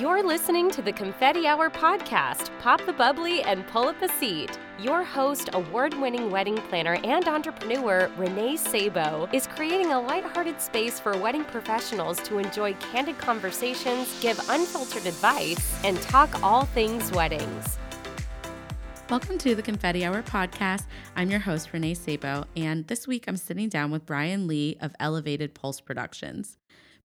You're listening to the Confetti Hour podcast. Pop the bubbly and pull up a seat. Your host, award winning wedding planner and entrepreneur Renee Sabo, is creating a lighthearted space for wedding professionals to enjoy candid conversations, give unfiltered advice, and talk all things weddings. Welcome to the Confetti Hour podcast. I'm your host, Renee Sabo, and this week I'm sitting down with Brian Lee of Elevated Pulse Productions.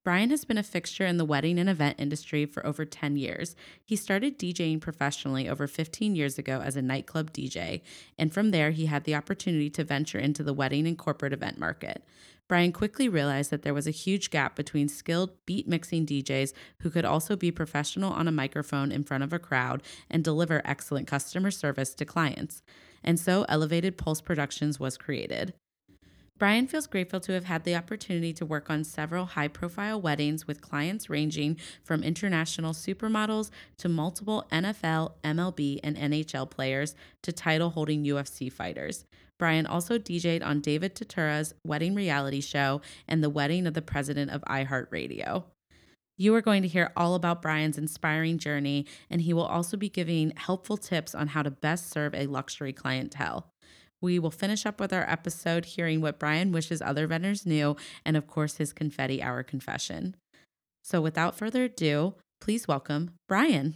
Brian has been a fixture in the wedding and event industry for over 10 years. He started DJing professionally over 15 years ago as a nightclub DJ, and from there, he had the opportunity to venture into the wedding and corporate event market. Brian quickly realized that there was a huge gap between skilled beat mixing DJs who could also be professional on a microphone in front of a crowd and deliver excellent customer service to clients. And so Elevated Pulse Productions was created. Brian feels grateful to have had the opportunity to work on several high profile weddings with clients ranging from international supermodels to multiple NFL, MLB, and NHL players to title holding UFC fighters. Brian also DJ'd on David Tutera's wedding reality show and the wedding of the president of iHeartRadio. You are going to hear all about Brian's inspiring journey, and he will also be giving helpful tips on how to best serve a luxury clientele. We will finish up with our episode hearing what Brian wishes other vendors knew, and of course, his confetti hour confession. So, without further ado, please welcome Brian.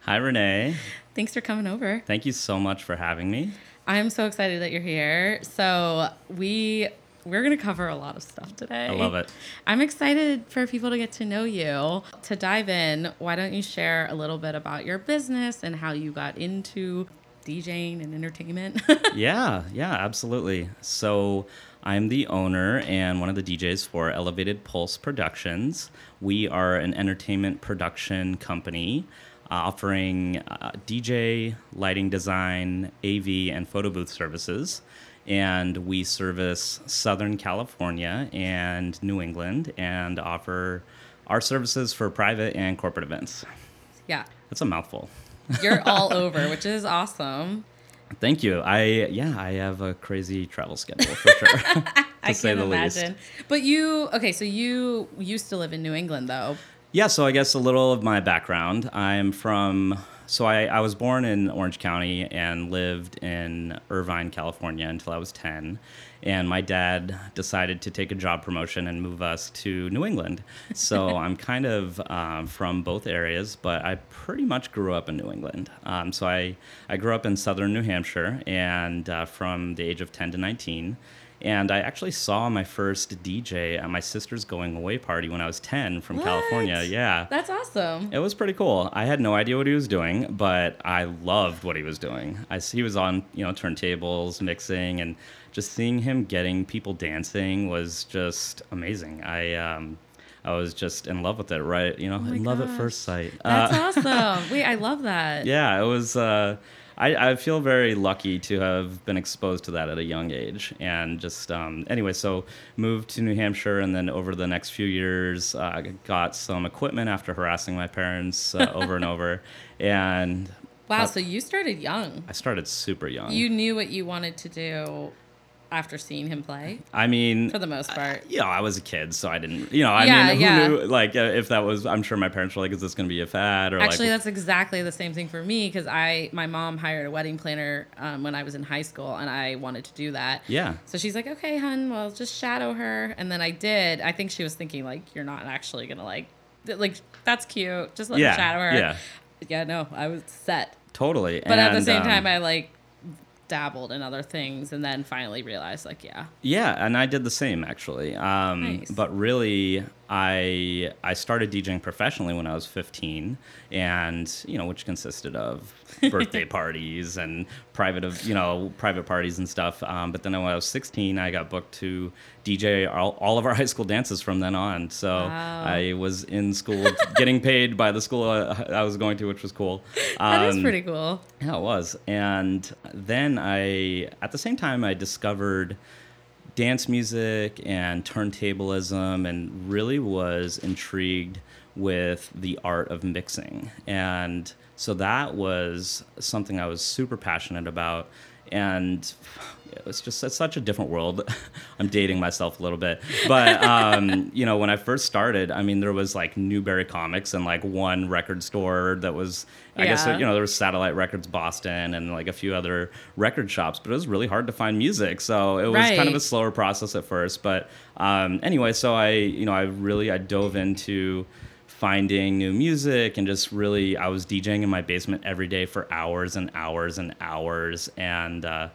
Hi, Renee. Thanks for coming over. Thank you so much for having me. I'm so excited that you're here. So, we we're going to cover a lot of stuff today. I love it. I'm excited for people to get to know you. To dive in, why don't you share a little bit about your business and how you got into DJing and entertainment? yeah, yeah, absolutely. So I'm the owner and one of the DJs for Elevated Pulse Productions. We are an entertainment production company uh, offering uh, DJ, lighting design, AV, and photo booth services. And we service Southern California and New England and offer our services for private and corporate events. Yeah. That's a mouthful. You're all over, which is awesome. Thank you. I yeah, I have a crazy travel schedule for sure. to I say the imagine. least. But you okay? So you used to live in New England, though. Yeah, so I guess a little of my background. I'm from so I, I was born in Orange County and lived in Irvine, California until I was 10. And my dad decided to take a job promotion and move us to New England. So I'm kind of um, from both areas, but I pretty much grew up in New England. Um, so I, I grew up in southern New Hampshire and uh, from the age of 10 to 19. And I actually saw my first DJ at my sister's going away party when I was 10 from What? California. Yeah. That's awesome. It was pretty cool. I had no idea what he was doing, but I loved what he was doing. I, he was on, you know, turntables, mixing, and just seeing him getting people dancing was just amazing. I, um, I was just in love with it, right? You know, my in love at first sight. That's Uh, awesome. Wait, I love that. yeah, it was. Uh, I, I feel very lucky to have been exposed to that at a young age, and just um, anyway. So moved to New Hampshire, and then over the next few years, uh, got some equipment after harassing my parents uh, over and over, and Wow. Uh, So you started young. I started super young. You knew what you wanted to do after seeing him play, I mean, for the most part. you know, I was a kid, so I didn't, you know, I Yeah, mean, who yeah. knew? Like, uh, if that was, I'm sure my parents were like, "Is this going to be a fad?" Or Actually, like, that's exactly the same thing for me because I, my mom hired a wedding planner um, when I was in high school, and I wanted to do that. yeah, So she's like, "Okay, hun, well, just shadow her," and then I did. I think she was thinking like, "You're not actually gonna like, like that's cute. Just let Yeah, me shadow her." yeah. Yeah, no, I was set. totally. But at the same um, time, I like dabbled in other things, and then finally realized like, yeah, Yeah, and I did the same actually. Um, Nice. But really, I I started DJing professionally when I was 15, and you know, which consisted of birthday parties and private of you know private parties and stuff. Um, but then when I was 16, I got booked to DJ all, all of our high school dances from then on. So Wow. I was in school getting paid by the school I, I was going to, which was cool. that is Um, pretty cool. yeah, it was. And then I, at the same time, I discovered dance music and turntablism and really was intrigued with the art of mixing. And so that was something I was super passionate about. and it was just it's such a different world. I'm dating myself a little bit, but um, you know, when I first started, I mean, there was like Newbury Comics and like one record store that was, I guess, you know, there was Satellite Records Boston and like a few other record shops, but it was really hard to find music, so it was kind of a slower process at first. But um, anyway, so I, you know, I really I dove into finding new music and just really I was DJing in my basement every day for hours and hours and hours. And uh,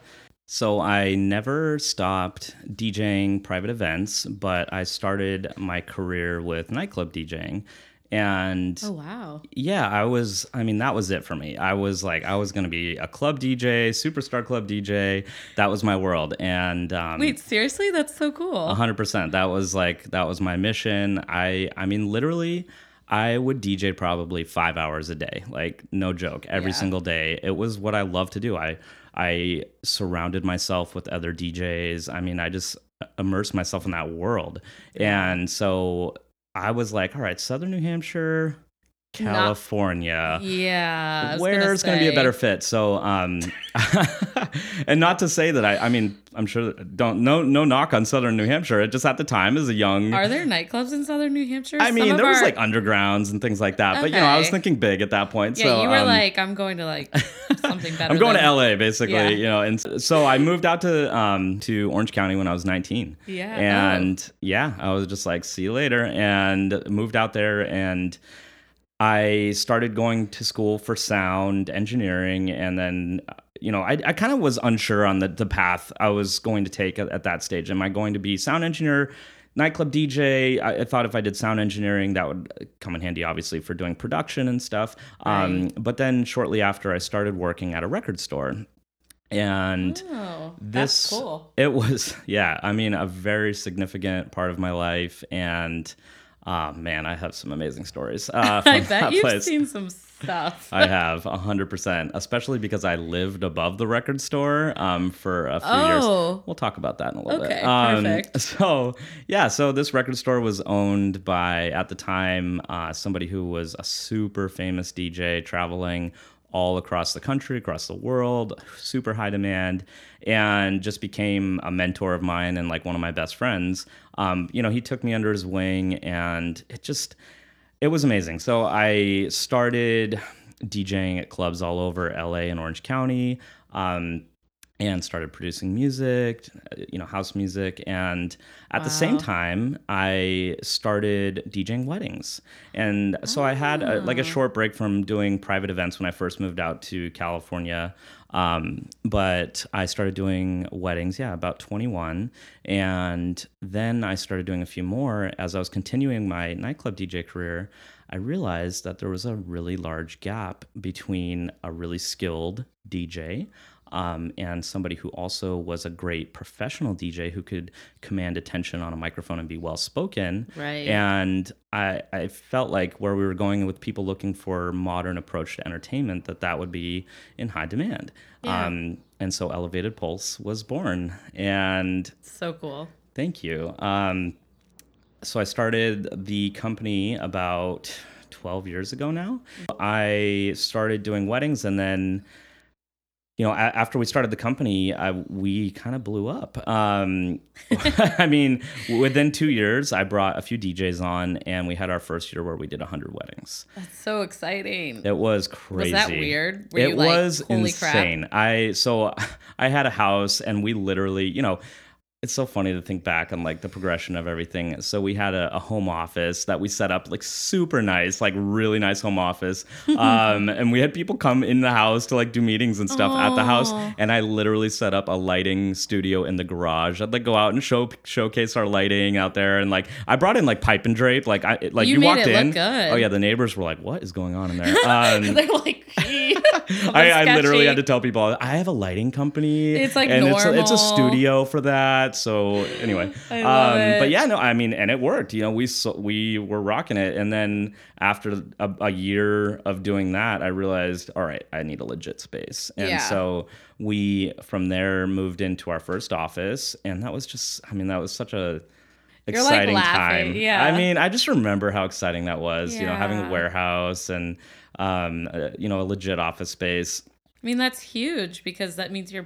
so I never stopped DJing private events, but I started my career with nightclub DJing. And Oh wow. yeah, I was, I mean, that was it for me. I was like, I was going to be a club DJ, superstar club DJ. That was my world. And um, Wait, seriously? That's so cool. a hundred percent. That was like that was my mission. I I mean literally I would DJ probably five hours a day. Like no joke. Every Yeah. single day. It was what I love to do. I I surrounded myself with other DJs. I mean, I just immersed myself in that world. And so I was like, all right, Southern New Hampshire, Not- California Yeah. I was where's going to be a better fit so um and not to say that i i mean i'm sure don't no no knock on southern new hampshire it just at the time as a young Are there nightclubs in southern New Hampshire? i mean there was our- like undergrounds and things like that but you know i was thinking big at that point Yeah, so you were um, like, I'm going to like something better. I'm going than- to LA basically, Yeah. you know, and so I moved out to um to Orange County when I was 19. Yeah. And yeah, I was just like, see you later, and moved out there and I started going to school for sound engineering, and then uh, you know I, I kind of was unsure on the the path I was going to take at, at that stage. Am I going to be sound engineer? Nightclub DJ. I, I thought if I did sound engineering, that would come in handy, obviously, for doing production and stuff. Um, but then shortly after, I started working at a record store, and Oh, this cool. it was yeah i mean a very significant part of my life and uh, man i have some amazing stories uh, I bet you've place. seen some stuff. I have 100%, especially because I lived above the record store um, for a few Oh. years. We'll talk about that in a little Okay, bit. Um, perfect. So, yeah, so this record store was owned by, at the time, uh, somebody who was a super famous DJ traveling all across the country, across the world, super high demand, and just became a mentor of mine and like one of my best friends. Um, you know, he took me under his wing and it just, it was amazing. So I started DJing at clubs all over LA and Orange County. Um, and started producing music, you know, house music. And at the same time, I started DJing weddings. And so I had a, like a short break from doing private events when I first moved out to California. Um, but I started doing weddings, yeah, about 21. And then I started doing a few more as I was continuing my nightclub DJ career. I realized that there was a really large gap between a really skilled DJ um, and somebody who also was a great professional DJ who could command attention on a microphone and be well spoken. Right. And I, I felt like where we were going with people looking for modern approach to entertainment, that that would be in high demand. Yeah. Um, and so Elevated Pulse was born. And So cool. Thank you. Um, so I started the company about 12 years ago now. I started doing weddings and then you know, a- after we started the company, I, we kind of blew up. Um, I mean, within two years, I brought a few DJs on, and we had our first year where we did 100 weddings. That's so exciting. It was crazy. Was that weird? Were it like, was "Holy crap"? insane. I so I had a house, and we literally, you know, it's so funny to think back on like the progression of everything. So we had a, a home office that we set up like super nice, like really nice home office, um, and we had people come in the house to like do meetings and stuff at the house. And I literally set up a lighting studio in the garage. I'd like go out and show showcase our lighting out there, and like I brought in like pipe and drape. Like I like You you, walked in. Oh yeah, the neighbors were like, "What is going on in there?" Um, They're like, I, I literally had to tell people I have a lighting company. It's, like, and it's a, it's a studio for that. So anyway, um, but yeah, no, I mean, and it worked. You know, we so, we were rocking it, and then after a, a year of doing that, I realized, all right, I need a legit space, and Yeah. so we from there moved into our first office, and that was just, I mean, that was such a You're, like, exciting time. yeah. I mean, I just remember how exciting that was. You know, having a warehouse and um, uh, you know, a legit office space. I mean, that's huge because that means you're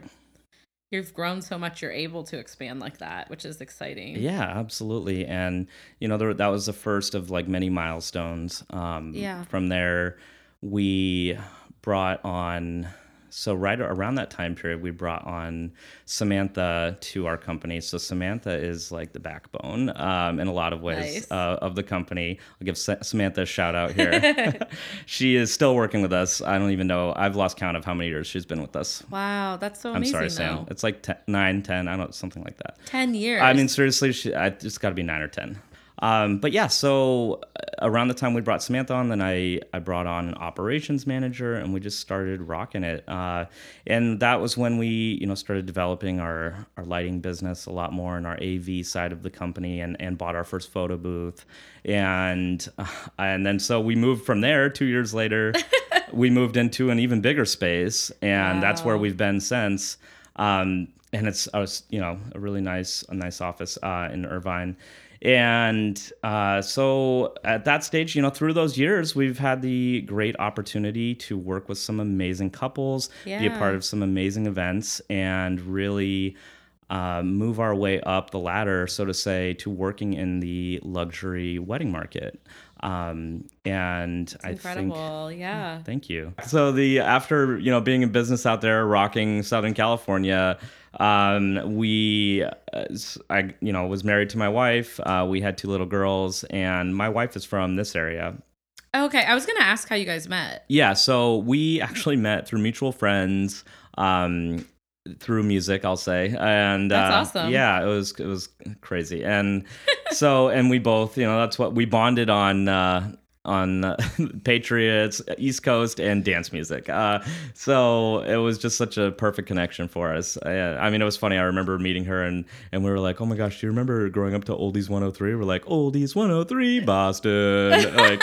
you've grown so much you're able to expand like that which is exciting Yeah, absolutely. And you know, there, that was the first of like many milestones. Um, Yeah. From there, we brought on. So right around that time period, we brought on Samantha to our company. So Samantha is like the backbone um, in a lot of ways Nice. uh, of the company. I'll give Sa- Samantha a shout out here. she is still working with us. I don't even know. I've lost count of how many years she's been with us. wow that's so I'm sorry, though. Sam. It's like 10, 9, 10, I don't know, something like that. 10 years I mean, seriously, she, I, it's got to be nine or ten. Um, but yeah, so uh, around the time we brought Samantha on, then I I brought on an operations manager, and we just started rocking it. Uh, and that was when we you know started developing our our lighting business a lot more in our AV side of the company, and and bought our first photo booth, and uh, and then so we moved from there. Two years later, we moved into an even bigger space, and that's where we've been since. Um, and it's a s- you know a really nice a nice office uh, in Irvine. And uh, so at that stage, you know, through those years, we've had the great opportunity to work with some amazing couples, be a part of some amazing events, and really uh, move our way up the ladder, so to say, to working in the luxury wedding market. Um, and I think incredible yeah Thank you. So the after you know being in business out there, rocking Southern California, um, we, I, you know was married to my wife. Uh, we had two little girls, and my wife is from this area. okay i was gonna ask how you guys met Yeah, so we actually met through mutual friends. Um, through music, I'll say, and That's uh, awesome. Yeah, it was it was crazy, and so and we both, you know, that's what we bonded on uh, on uh, Patriots, East Coast, and dance music. Uh, so it was just such a perfect connection for us. Uh, I mean, it was funny. I remember meeting her, and and we were like, "Oh my gosh, do you remember growing up to Oldies 103?" We're like, "Oldies 103, Boston," like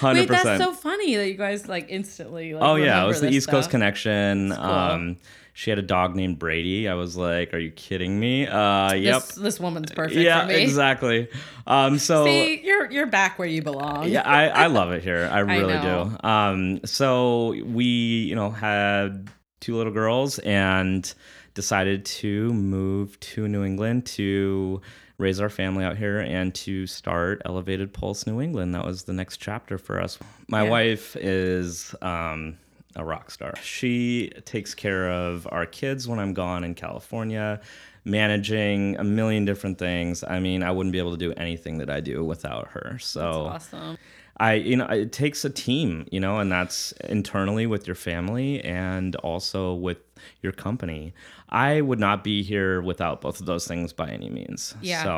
hundred wait that's so funny that you guys like instantly like, Oh yeah, it was the East Coast connection. cool. Um, she had a dog named Brady. I was like, "Are you kidding me?" Uh, yep. this, this woman's perfect yeah, for me exactly. Um, so see you're you're back where you belong yeah, I, I love it here. I really know. do. Um, so we, you know, had two little girls and decided to move to New England to raise our family out here and to start Elevated Pulse New England. That was the next chapter for us. My Yeah. wife is um, a rock star. She takes care of our kids when I'm gone in California, managing a million different things. I mean, I wouldn't be able to do anything that I do without her. So awesome I, you know, it takes a team, you know, and that's internally with your family and also with your company. I would not be here without both of those things by any means. Yeah. So,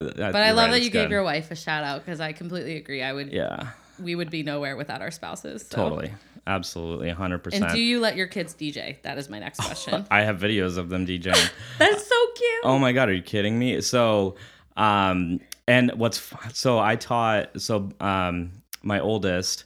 uh, that, But I love that you gave your wife a shout out because I completely agree. I would, Yeah, we would be nowhere without our spouses. so. totally, absolutely, hundred And percent. And do you let your kids DJ? That is my next question. I have videos of them DJing. That's so cute. Oh my god, are you kidding me? So, um, and what's so I taught so um my oldest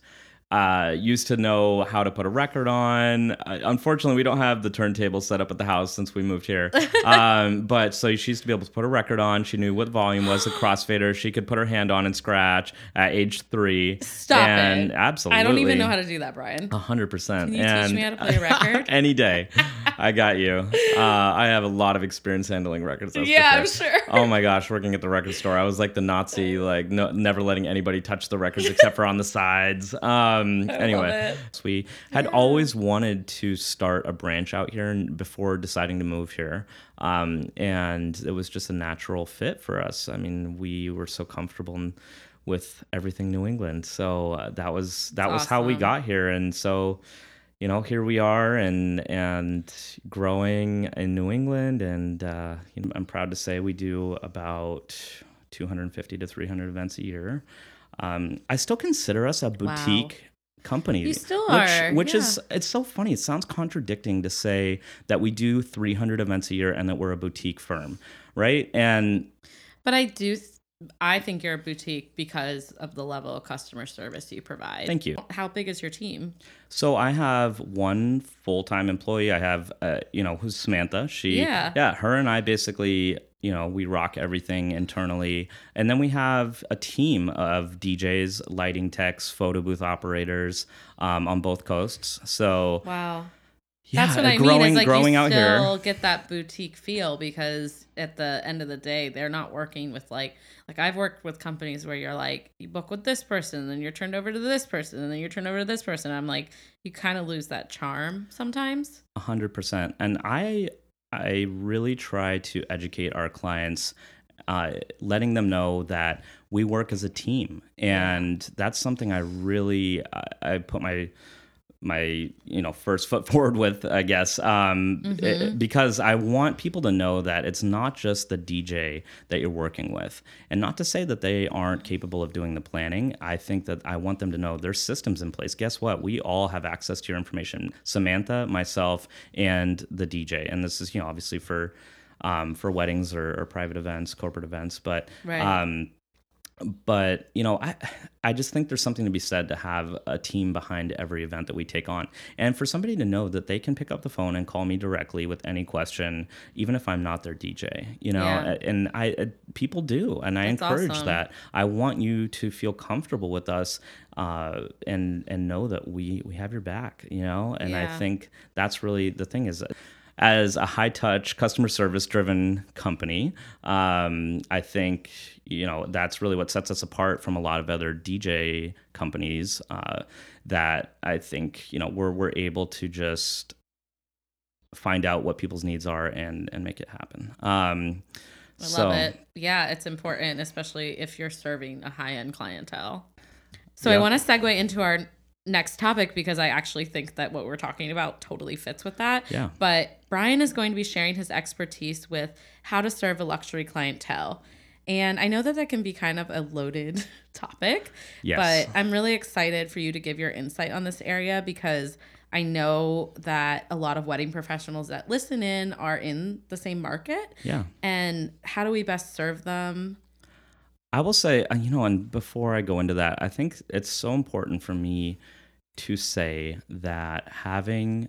uh, used to know how to put a record on. Uh, unfortunately, we don't have the turntable set up at the house since we moved here. um, but so she used to be able to put a record on. She knew what volume was, the crossfader. She could put her hand on and scratch at age three. Stop and it. Absolutely. I don't even know how to do that, Brian. A hundred percent. Can you teach me how to play a record? Any day, I got you. Uh, I have a lot of experience handling records. Yeah, I'm sure. Oh my gosh, working at the record store, I was like the Nazi, like no, never letting anybody touch the records except for on the sides. Um, anyway, so we had always wanted to start a branch out here and before deciding to move here. Um, and it was just a natural fit for us. I mean, we were so comfortable in, with everything New England. So uh, that was that was how we got here. And so you know, here we are and and growing in New England, and uh, you know, I'm proud to say we do about 250 to 300 events a year. Um, I still consider us a boutique company. You still which, are, which is it's so funny. It sounds contradicting to say that we do 300 events a year and that we're a boutique firm, right? And But I do. I think you're a boutique because of the level of customer service you provide. Thank you. How big is your team? So I have one full time employee. I have, uh, you know, who's Samantha. She, Yeah. yeah, her and I basically, you know, we rock everything internally, and then we have a team of DJs, lighting techs, photo booth operators um, on both coasts. So Wow. yeah, That's what I growing, mean. Is like growing you out still here. get that boutique feel because at the end of the day, they're not working with like like I've worked with companies where you're like you book with this person, and then you're turned over to this person, and then you're turned over to this person. I'm like you kind of lose that charm sometimes. A hundred percent. And I I really try to educate our clients, uh, letting them know that we work as a team, and that's something I really I, I put my my you know first foot forward with i guess. Um it- because i want people to know that it's not just the dj that you're working with. And not to say that they aren't capable of doing the planning. I think that i want them to know there's systems in place. Guess what? We all have access to your information. Samantha myself and the dj and this is you know obviously for um, for weddings or, or private events corporate events. But Right. um but you know i i just think there's something to be said to have a team behind every event that we take on. And for somebody to know that they can pick up the phone and call me directly with any question even if i'm not their dj you know Yeah. and i uh, people do. And i That's encourage awesome. that. I want you to feel comfortable with us uh, and and know that we we have your back you know? And i think that's really the thing is as a high touch customer service driven company um, i think you know that's really what sets us apart from a lot of other dj companies uh, that i think you know we're, we're able to just find out what people's needs are and and make it happen um, I so, love it. Yeah, it's important, especially if you're serving a high end clientele. So I want to segue into our next topic because I actually think that what we're talking about totally fits with that. Yeah. But Brian is going to be sharing his expertise with how to serve a luxury clientele. And I know that that can be kind of a loaded topic, Yes. but I'm really excited for you to give your insight on this area because I know that a lot of wedding professionals that listen in are in the same market. yeah And how do we best serve them? I will say, uh, you know, and before I go into that, I think it's so important for me to say that having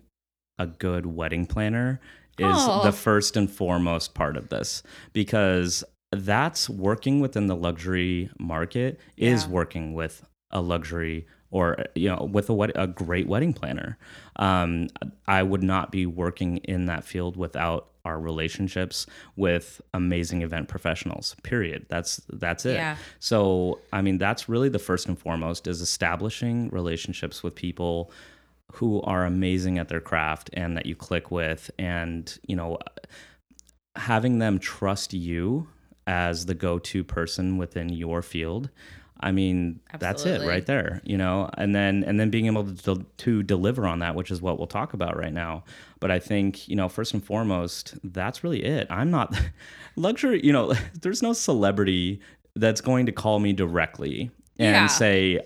a good wedding planner is Oh. the first and foremost part of this because that's working within the luxury market is working with a luxury or you know with a wed- a great wedding planner. Um, I would not be working in that field without our relationships with amazing event professionals. Period. That's that's it. Yeah. So I mean that's really the first and foremost is establishing relationships with people who are amazing at their craft and that you click with and you know having them trust you as the go-to person within your field i mean that's it right there you know and then and then being able to, to deliver on that which is what we'll talk about right now but i think you know first and foremost that's really it i'm not luxury you know there's no celebrity that's going to call me directly and Yeah. say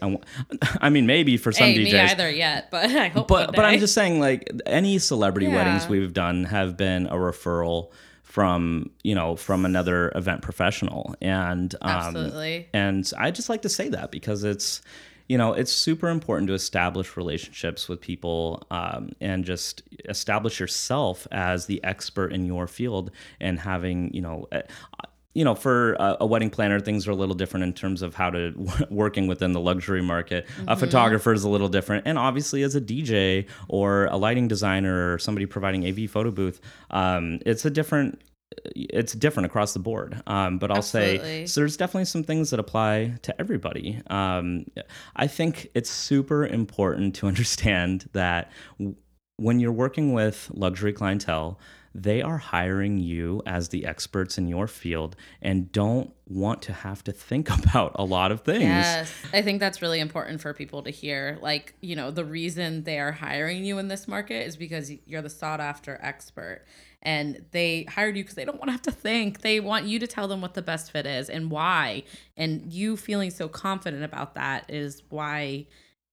I, mean maybe for some hey, DJs me either yet, but I hope. But but I'm just saying like any celebrity weddings we've done have been a referral from you know from another event professional and um, Absolutely. and I just like to say that because it's you know it's super important to establish relationships with people um, and just establish yourself as the expert in your field and having you know uh, you know, for a, a wedding planner, things are a little different in terms of how to working within the luxury market. A photographer is a little different, and obviously, as a DJ or a lighting designer or somebody providing AV photo booth, um, it's a different. It's different across the board, um, but I'll say so. There's definitely some things that apply to everybody. Um, I think it's super important to understand that w- when you're working with luxury clientele, they are hiring you as the experts in your field and don't want to have to think about a lot of things. Yes, I think that's really important for people to hear. Like, you know, the reason they are hiring you in this market is because you're the sought after expert. And they hired you because they don't want to have to think. They want you to tell them what the best fit is and why. And you feeling so confident about that is why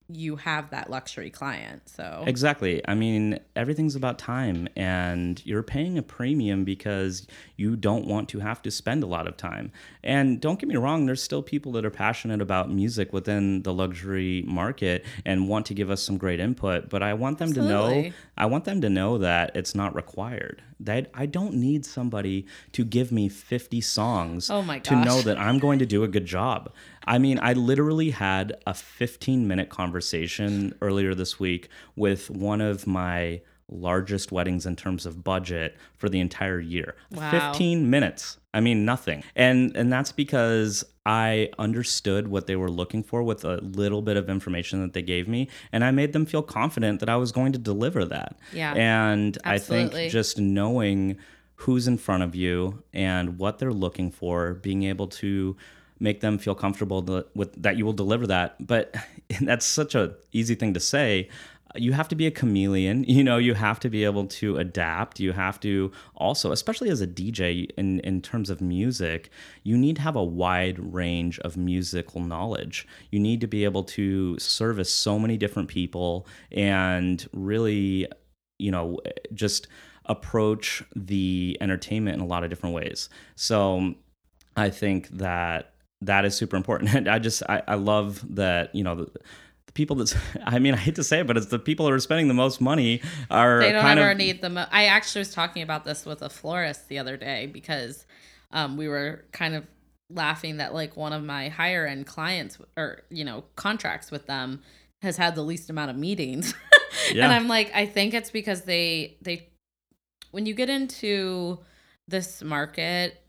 you have that luxury client. So, Exactly. I mean, everything's about time, and you're paying a premium because you don't want to have to spend a lot of time. And don't get me wrong, there's still people that are passionate about music within the luxury market and want to give us some great input. But I want them to know, I want them to know that it's not required. That I don't need somebody to give me 50 songs Oh my to know that I'm going to do a good job. I mean, I literally had a 15 minute conversation earlier this week with one of my largest weddings in terms of budget for the entire year. Wow. 15 minutes. I mean nothing. And and that's because I understood what they were looking for with a little bit of information that they gave me and I made them feel confident that I was going to deliver that. Yeah. And Absolutely. I think just knowing who's in front of you and what they're looking for, being able to make them feel comfortable that, with that you will deliver that. But that's such a easy thing to say. You have to be a chameleon. You know, you have to be able to adapt. You have to also, especially as a DJ in, in terms of music, you need to have a wide range of musical knowledge. You need to be able to service so many different people and really, you know, just approach the entertainment in a lot of different ways. So I think that that is super important. And I just I, I love that you know people that's I mean I hate to say it, but it's the people that are spending the most money are they don't kind ever of need the mo- i actually was talking about this with a florist the other day because um, we were kind of laughing that like one of my higher end clients or you know contracts with them has had the least amount of meetings Yeah. and i'm like i think it's because they they when you get into this market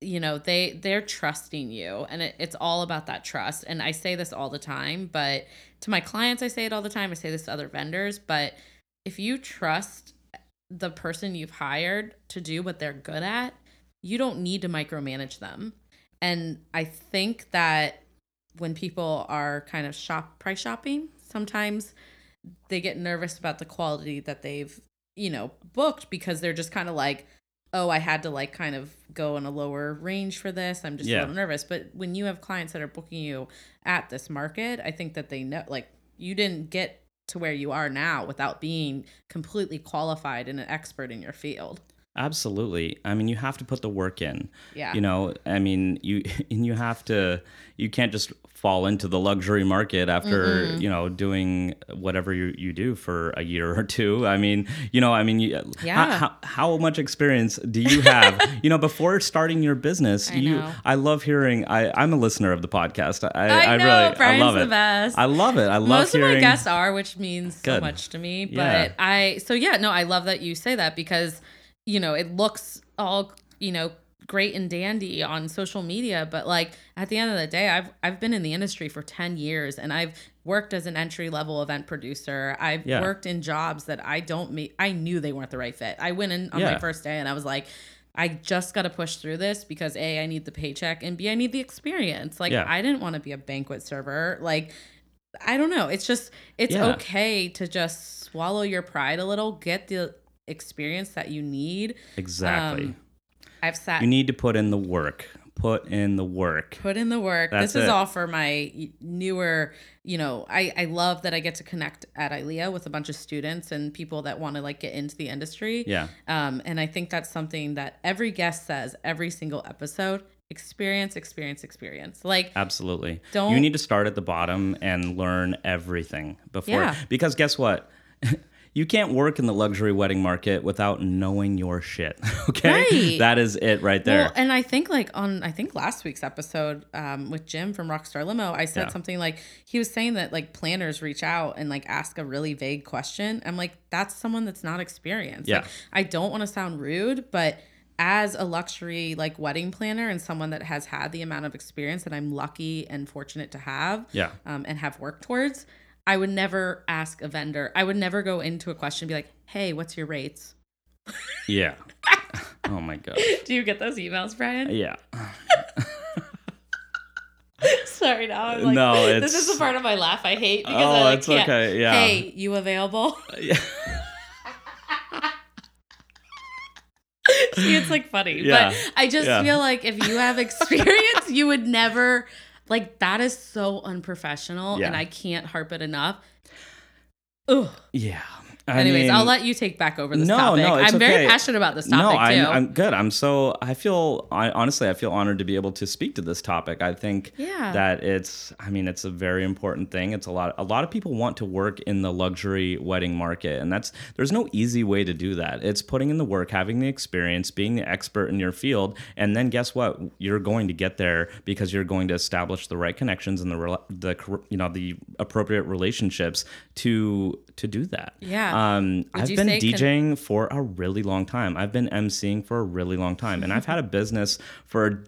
you know they they're trusting you and it, it's all about that trust and i say this all the time but to my clients i say it all the time i say this to other vendors but if you trust the person you've hired to do what they're good at you don't need to micromanage them. And i think that when people are kind of shop price shopping sometimes they get nervous about the quality that they've you know booked because they're just kind of like oh i had to like kind of go in a lower range for this. I'm just Yeah. a little nervous. But when you have clients that are booking you at this market i think that they know like you didn't get to where you are now without being completely qualified and an expert in your field Absolutely. I mean, you have to put the work in. Yeah. You know, I mean, you and you have to. You can't just fall into the luxury market after mm-hmm. you know doing whatever you, you do for a year or two. I mean, you know, I mean, you, Yeah. How, how, much experience do you have? you know, before starting your business, I you. know. I love hearing. I I'm a listener of the podcast. I I know, really Brian's I love the it. best. I love it. I love most hearing. of my guests are which means so much to me but Yeah. i so yeah no i love that you say that because you know it looks all you know great and dandy on social media but like at the end of the day i've i've been in the industry for 10 years and i've worked as an entry level event producer i've Yeah. worked in jobs that i don't meet i knew they weren't the right fit i went in on my first day and i was like I just got to push through this because A, I need the paycheck, and B, I need the experience. Like, Yeah. I didn't want to be a banquet server. Like, I don't know. It's just it's Yeah. okay to just swallow your pride a little, get the experience that you need. exactly. Um, I've sat you need to put in the work. Put in the work. put in the work. That's this is it. all for my newer, you know, I I love that I get to connect at ILEA with a bunch of students and people that want to like get into the industry. Yeah. Um, and I think that's something that every guest says every single episode. Experience, experience, experience. Like Absolutely. Don't- you need to start at the bottom and learn everything before Yeah. because guess what? you can't work in the luxury wedding market without knowing your shit. Okay? Right. That is it right there. Well, and I think like on I think last week's episode um, with Jim from Rockstar Limo, I said Yeah. something like he was saying that like planners reach out and like ask a really vague question. I'm like, that's someone that's not experienced. Yeah. Like, I don't want to sound rude, but as a luxury like wedding planner and someone that has had the amount of experience that I'm lucky and fortunate to have, Yeah. um, and have worked towards, I would never ask a vendor. I would never go into a question and be like, "Hey, what's your rates?" yeah. oh my god. Do you get those emails, Brian? Yeah. Sorry, now I'm like, No, this is it's- the part of my laugh I hate because Oh, I like, it's can't. okay, yeah. Hey, you available? Yeah. See, it's like funny, Yeah. but I just Yeah. feel like if you have experience, you would never like that is so unprofessional, Yeah. and I can't harp it enough. Ugh. Yeah. I Anyways, mean- I'll let you take back over this No, topic. no, it's I'm very passionate about this topic no, too. I'm, I'm good. I'm so I feel I honestly I feel honored to be able to speak to this topic. I think Yeah. that it's I mean it's a very important thing. It's a lot a lot of people want to work in the luxury wedding market and that's there's no easy way to do that. It's putting in the work, having the experience, being the expert in your field, and then guess what? You're going to get there because you're going to establish the right connections and the the you know the appropriate relationships to to do that. Yeah. Um, I've been con- DJing for a really long time. I've been emceeing for a really long time, and I've had a business for a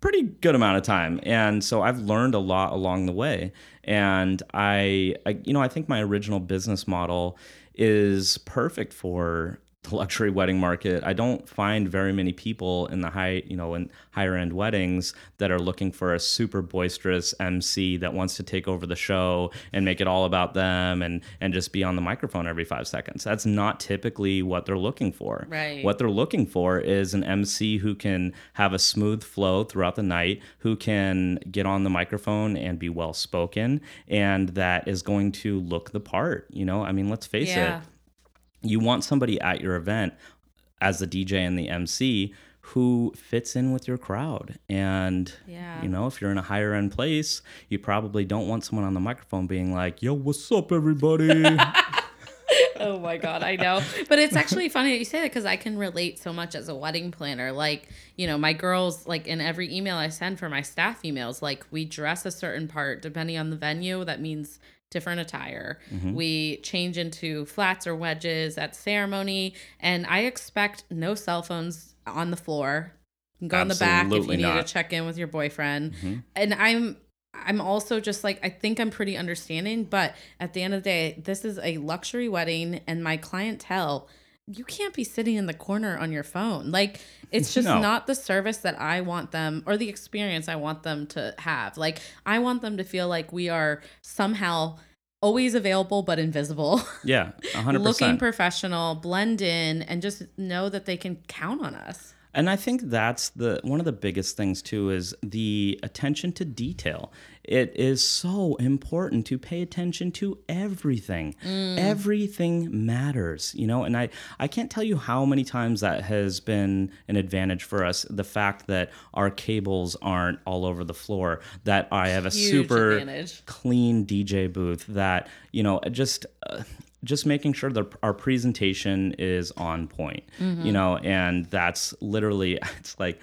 pretty good amount of time, and so I've learned a lot along the way. And I, I you know, I think my original business model is perfect for the luxury wedding market. I don't find very many people in the high, you know, in higher end weddings that are looking for a super boisterous MC that wants to take over the show and make it all about them and and just be on the microphone every 5 seconds. That's not typically what they're looking for. Right. What they're looking for is an MC who can have a smooth flow throughout the night, who can get on the microphone and be well spoken and that is going to look the part, you know? I mean, let's face Yeah. it you want somebody at your event as the DJ and the MC who fits in with your crowd. And Yeah. you know, if you're in a higher end place, you probably don't want someone on the microphone being like, "Yo, what's up, everybody?" oh my god, I know. But it's actually funny that you say that because I can relate so much as a wedding planner. Like, you know, my girls, like in every email I send for my staff emails, like we dress a certain part depending on the venue. That means different attire. Mm-hmm. We change into flats or wedges at ceremony, and I expect no cell phones on the floor. Go in the back if you need not. Mm-hmm. to check in with your boyfriend. And I'm I'm also just like I think I'm pretty understanding, but at the end of the day, this is a luxury wedding and my clientele you can't be sitting in the corner on your phone. Like it's just No. not the service that I want them or the experience I want them to have. Like I want them to feel like we are somehow always available but invisible. yeah, 100%. Looking professional, blend in and just know that they can count on us. And I think that's the one of the biggest things too is the attention to detail. It is so important to pay attention to everything. Everything matters, you know, and I I can't tell you how many times that has been an advantage for us the fact that our cables aren't all over the floor, that I have a Huge super advantage. clean DJ booth that you know just uh, just making sure that our presentation is on point, Mm-hmm. you know, and that's literally it's like.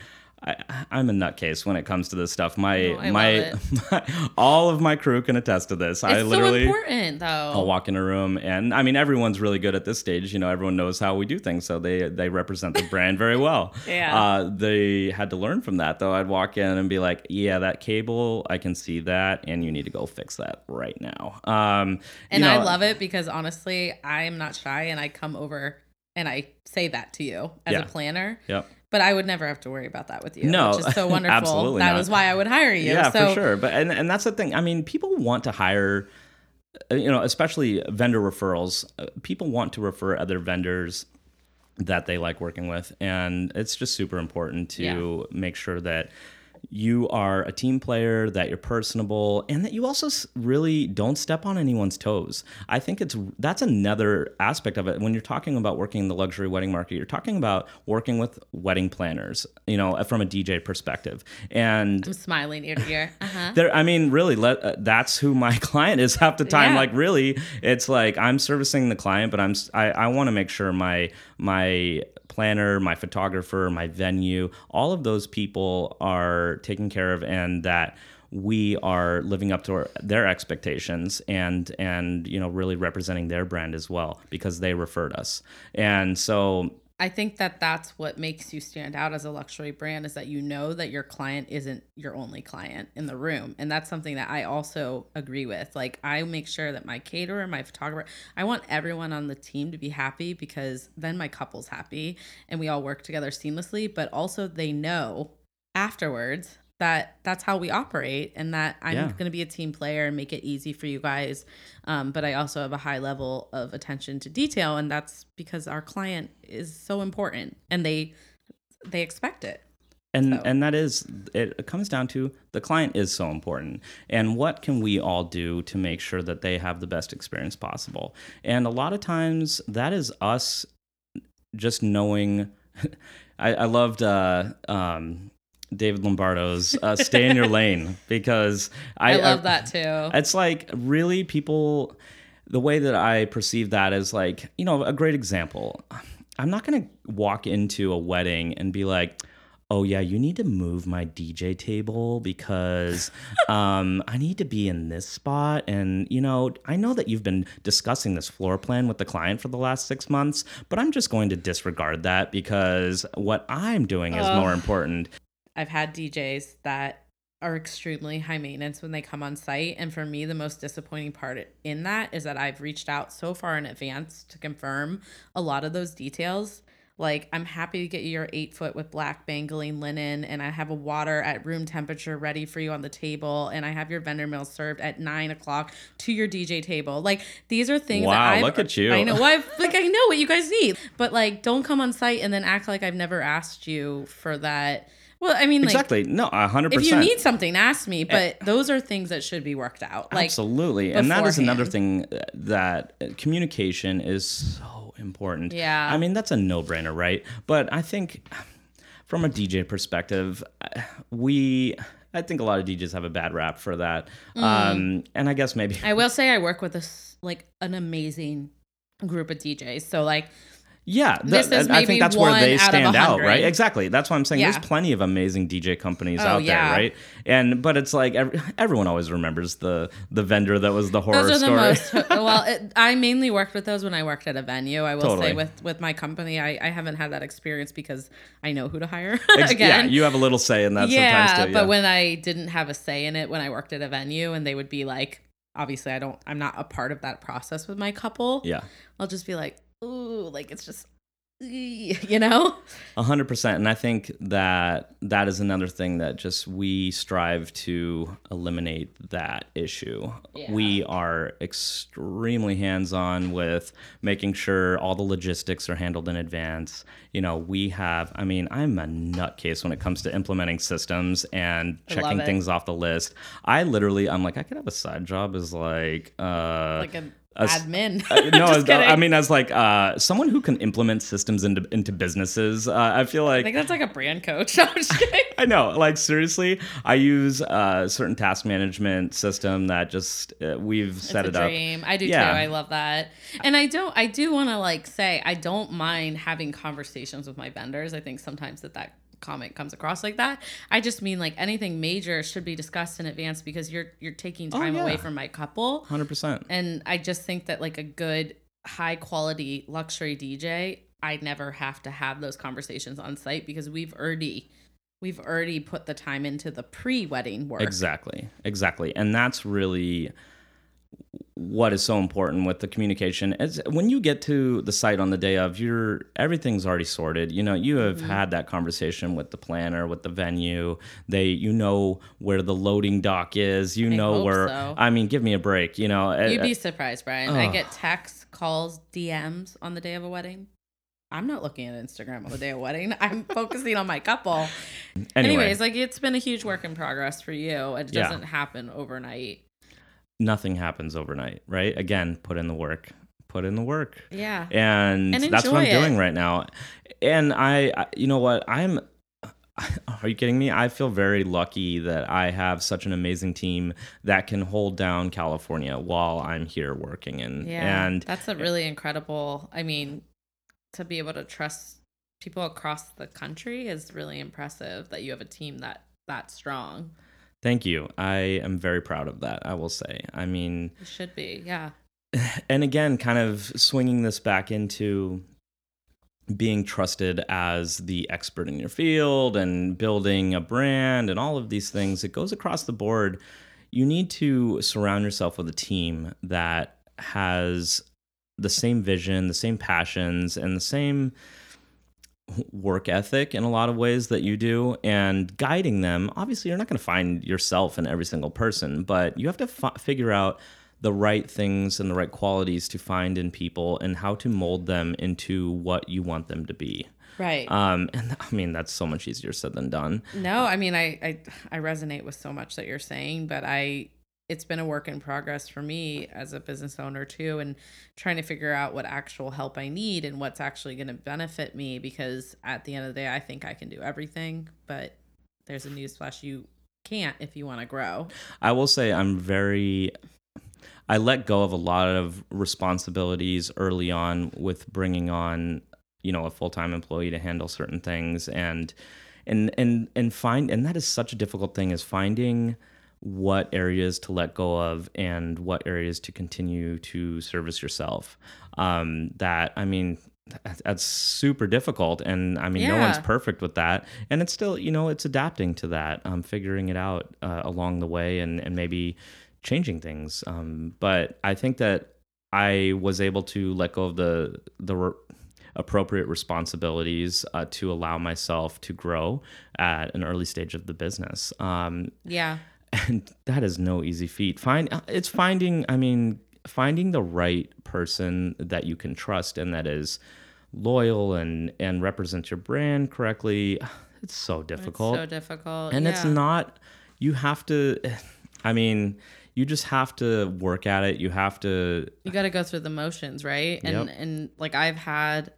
I, I'm a nutcase when it comes to this stuff. My I my, my all of my crew can attest to this. I It's literally so important though. I'll walk in a room and I mean everyone's really good at this stage. You know, everyone knows how we do things, so they they represent the brand very well. Yeah. Uh, they had to learn from that though. I'd walk in and be like, "Yeah, that cable, I can see that, and you need to go fix that right now." Um, And you know, I love it because honestly, I am not shy and I come over and I say that to you as Yeah. a planner. Yep. But I would never have to worry about that with you. No, which is so wonderful. absolutely That not. is why I would hire you. Yeah, so, for sure. But and and that's the thing. I mean, people want to hire, uh, you know, especially vendor referrals. Uh, people want to refer other vendors that they like working with, and it's just super important to make sure that you are a team player, that you're personable, and that you also really don't step on anyone's toes. I think it's that's another aspect of it. When you're talking about working in the luxury wedding market, you're talking about working with wedding planners, you know, from a DJ perspective, and I'm smiling ear to ear. Uh-huh. there i mean really let, uh, that's who my client is half the time Yeah. like really it's like i'm servicing the client but i'm I want to make sure my my planner my photographer my venue all of those people are taken care of and that we are living up to our, their expectations and and you know really representing their brand as well because they referred us. And so I think that that's what makes you stand out as a luxury brand is that you know that your client isn't your only client in the room. And that's something that I also agree with. Like I make sure that my caterer, my photographer, I want everyone on the team to be happy because then my couple's happy and we all work together seamlessly, but also they know afterwards that that's how we operate and that I'm Yeah. going to be a team player and make it easy for you guys. Um, but I also have a high level of attention to detail, and that's because our client is so important and they they expect it. and So- and that is it comes down to the client is so important and what can we all do to make sure that they have the best experience possible and a lot of times that is us just knowing i, I loved uh, um, david lombardo's uh, stay in your lane because i, I, love that too. it's like really people the way that I perceive that is like, you know, a great example. I'm not going to walk into a wedding and be like, oh yeah, you need to move my DJ table because um, I need to be in this spot. And you know, I know that you've been discussing this floor plan with the client for the last six months, but I'm just going to disregard that because what I'm doing is more important. I've had DJs that are extremely high maintenance when they come on site. And for me, the most disappointing part in that is that I've reached out so far in advance to confirm a lot of those details. Like, I'm happy to get you your eight foot with black bangling linen, and I have a water at room temperature ready for you on the table, and I have your vendor meal served at nine o'clock to your DJ table. Like, these are things Wow, look at you. I know. Well, I've, like, I know what you guys need, but like, don't come on site and then act like I've never asked you for that. Well, I mean, like, Exactly. No, a hundred if you need something, ask me. But those are things that should be worked out. Like Absolutely. And that is another thing that uh, communication is so important. Yeah. I mean, that's a no brainer, right? But I think from a DJ perspective, uh, we. I think a lot of DJs have a bad rap for that. Um, and I guess maybe Mm. I will say, I work with this like an amazing group of DJs. So like, Yeah, th- I think that's where they out stand out, 100. right? Exactly. That's why I'm saying Yeah. there's plenty of amazing DJ companies Oh, out yeah. there, right? And but it's like every, everyone always remembers the the vendor that was the horror those are the story. most. well, it, I mainly worked with those when I worked at a venue. I will Totally. say with with my company, I, I haven't had that experience because I know who to hire. Again, yeah, you have a little say in that yeah, sometimes too. but yeah. when I didn't have a say in it, when I worked at a venue, and they would be like, obviously, I don't, I'm not a part of that process with my couple. yeah. I'll just be like, ooh, like it's just, you know. A hundred percent, and I think that that is another thing that just we strive to eliminate that issue. Yeah. We are extremely hands-on with making sure all the logistics are handled in advance. You know, we have. I mean, I'm a nutcase when it comes to implementing systems and checking things off the list. I literally, I'm like, I could have a side job as like, uh, Like an a admin. uh, no, Just I mean, as like uh, someone who can implement systems into into businesses, uh, I feel I like think that's like a brand coach. I'm just kidding. I know, like seriously, I use a certain task management system that just uh, we've set it's it a up. I do Yeah. too. I love that. And I don't I do want to like say I don't mind having conversations with my vendors. I think sometimes that that comment comes across like that. I just mean like anything major should be discussed in advance because you're you're taking oh, time Oh, yeah. away from my couple. Hundred percent. And I just think that like a good high quality luxury DJ, I never have to have those conversations on site because we've already we've already put the time into the pre-wedding work. Exactly, exactly, and that's really what is so important with the communication is when you get to the site on the day of you're everything's already sorted you know you have Mm-hmm. had that conversation with the planner with the venue they you know where the loading dock is you I know where so. i mean give me a break you know You'd Uh, be surprised, Brian. I get texts, calls, DMs on the day of a wedding. I'm not looking at Instagram on the day of a wedding. I'm focusing on my couple. anyway, Anyways, like it's been a huge work in progress for you. It doesn't happen overnight. Nothing happens overnight right again put in the work put in the work Yeah. and, And that's what I'm it. doing right now. And I, I, you know what, I'm. Are you kidding me? I feel very lucky that I have such an amazing team that can hold down California while I'm here working. And Yeah. and that's a really incredible. I mean, to be able to trust people across the country is really impressive that you have a team that that strong. Thank you. I am very proud of that. I will say. I mean, It should be. Yeah. and again, kind of swinging this back into being trusted as the expert in your field and building a brand and all of these things, it goes across the board. You need to surround yourself with a team that has the same vision, the same passions, and the same work ethic in a lot of ways that you do and guiding them obviously you're not going to find yourself in every single person but you have to fi- figure out the right things and the right qualities to find in people and how to mold them into what you want them to be Right. um and i mean that's so much easier said than done No, I mean I, I I resonate with so much that you're saying, but I it's been a work in progress for me as a business owner too and trying to figure out what actual help I need and what's actually going to benefit me because at the end of the day I think I can do everything, but there's a newsflash you can't if you want to grow. I will say I'm very I let go of a lot of responsibilities early on with bringing on, you know, a full-time employee to handle certain things and and and and find and that is such a difficult thing is finding what areas to let go of and what areas to continue to service yourself. Um, that i mean that's super difficult and i mean no one's perfect with that. And it's still you know it's adapting to that um, figuring it out uh, along the way and, and maybe changing things. Um, but i think that i was able to let go of the the re- appropriate responsibilities uh, to allow myself to grow at an early stage of the business. Um, Yeah. And that is no easy feat. Find it's finding i mean finding the right person that you can trust and that is loyal and and represents your brand correctly it's so difficult So difficult. and it's not you have to i mean you just have to work at it. You have to you got to go through the motions right? And Yep. and like i've had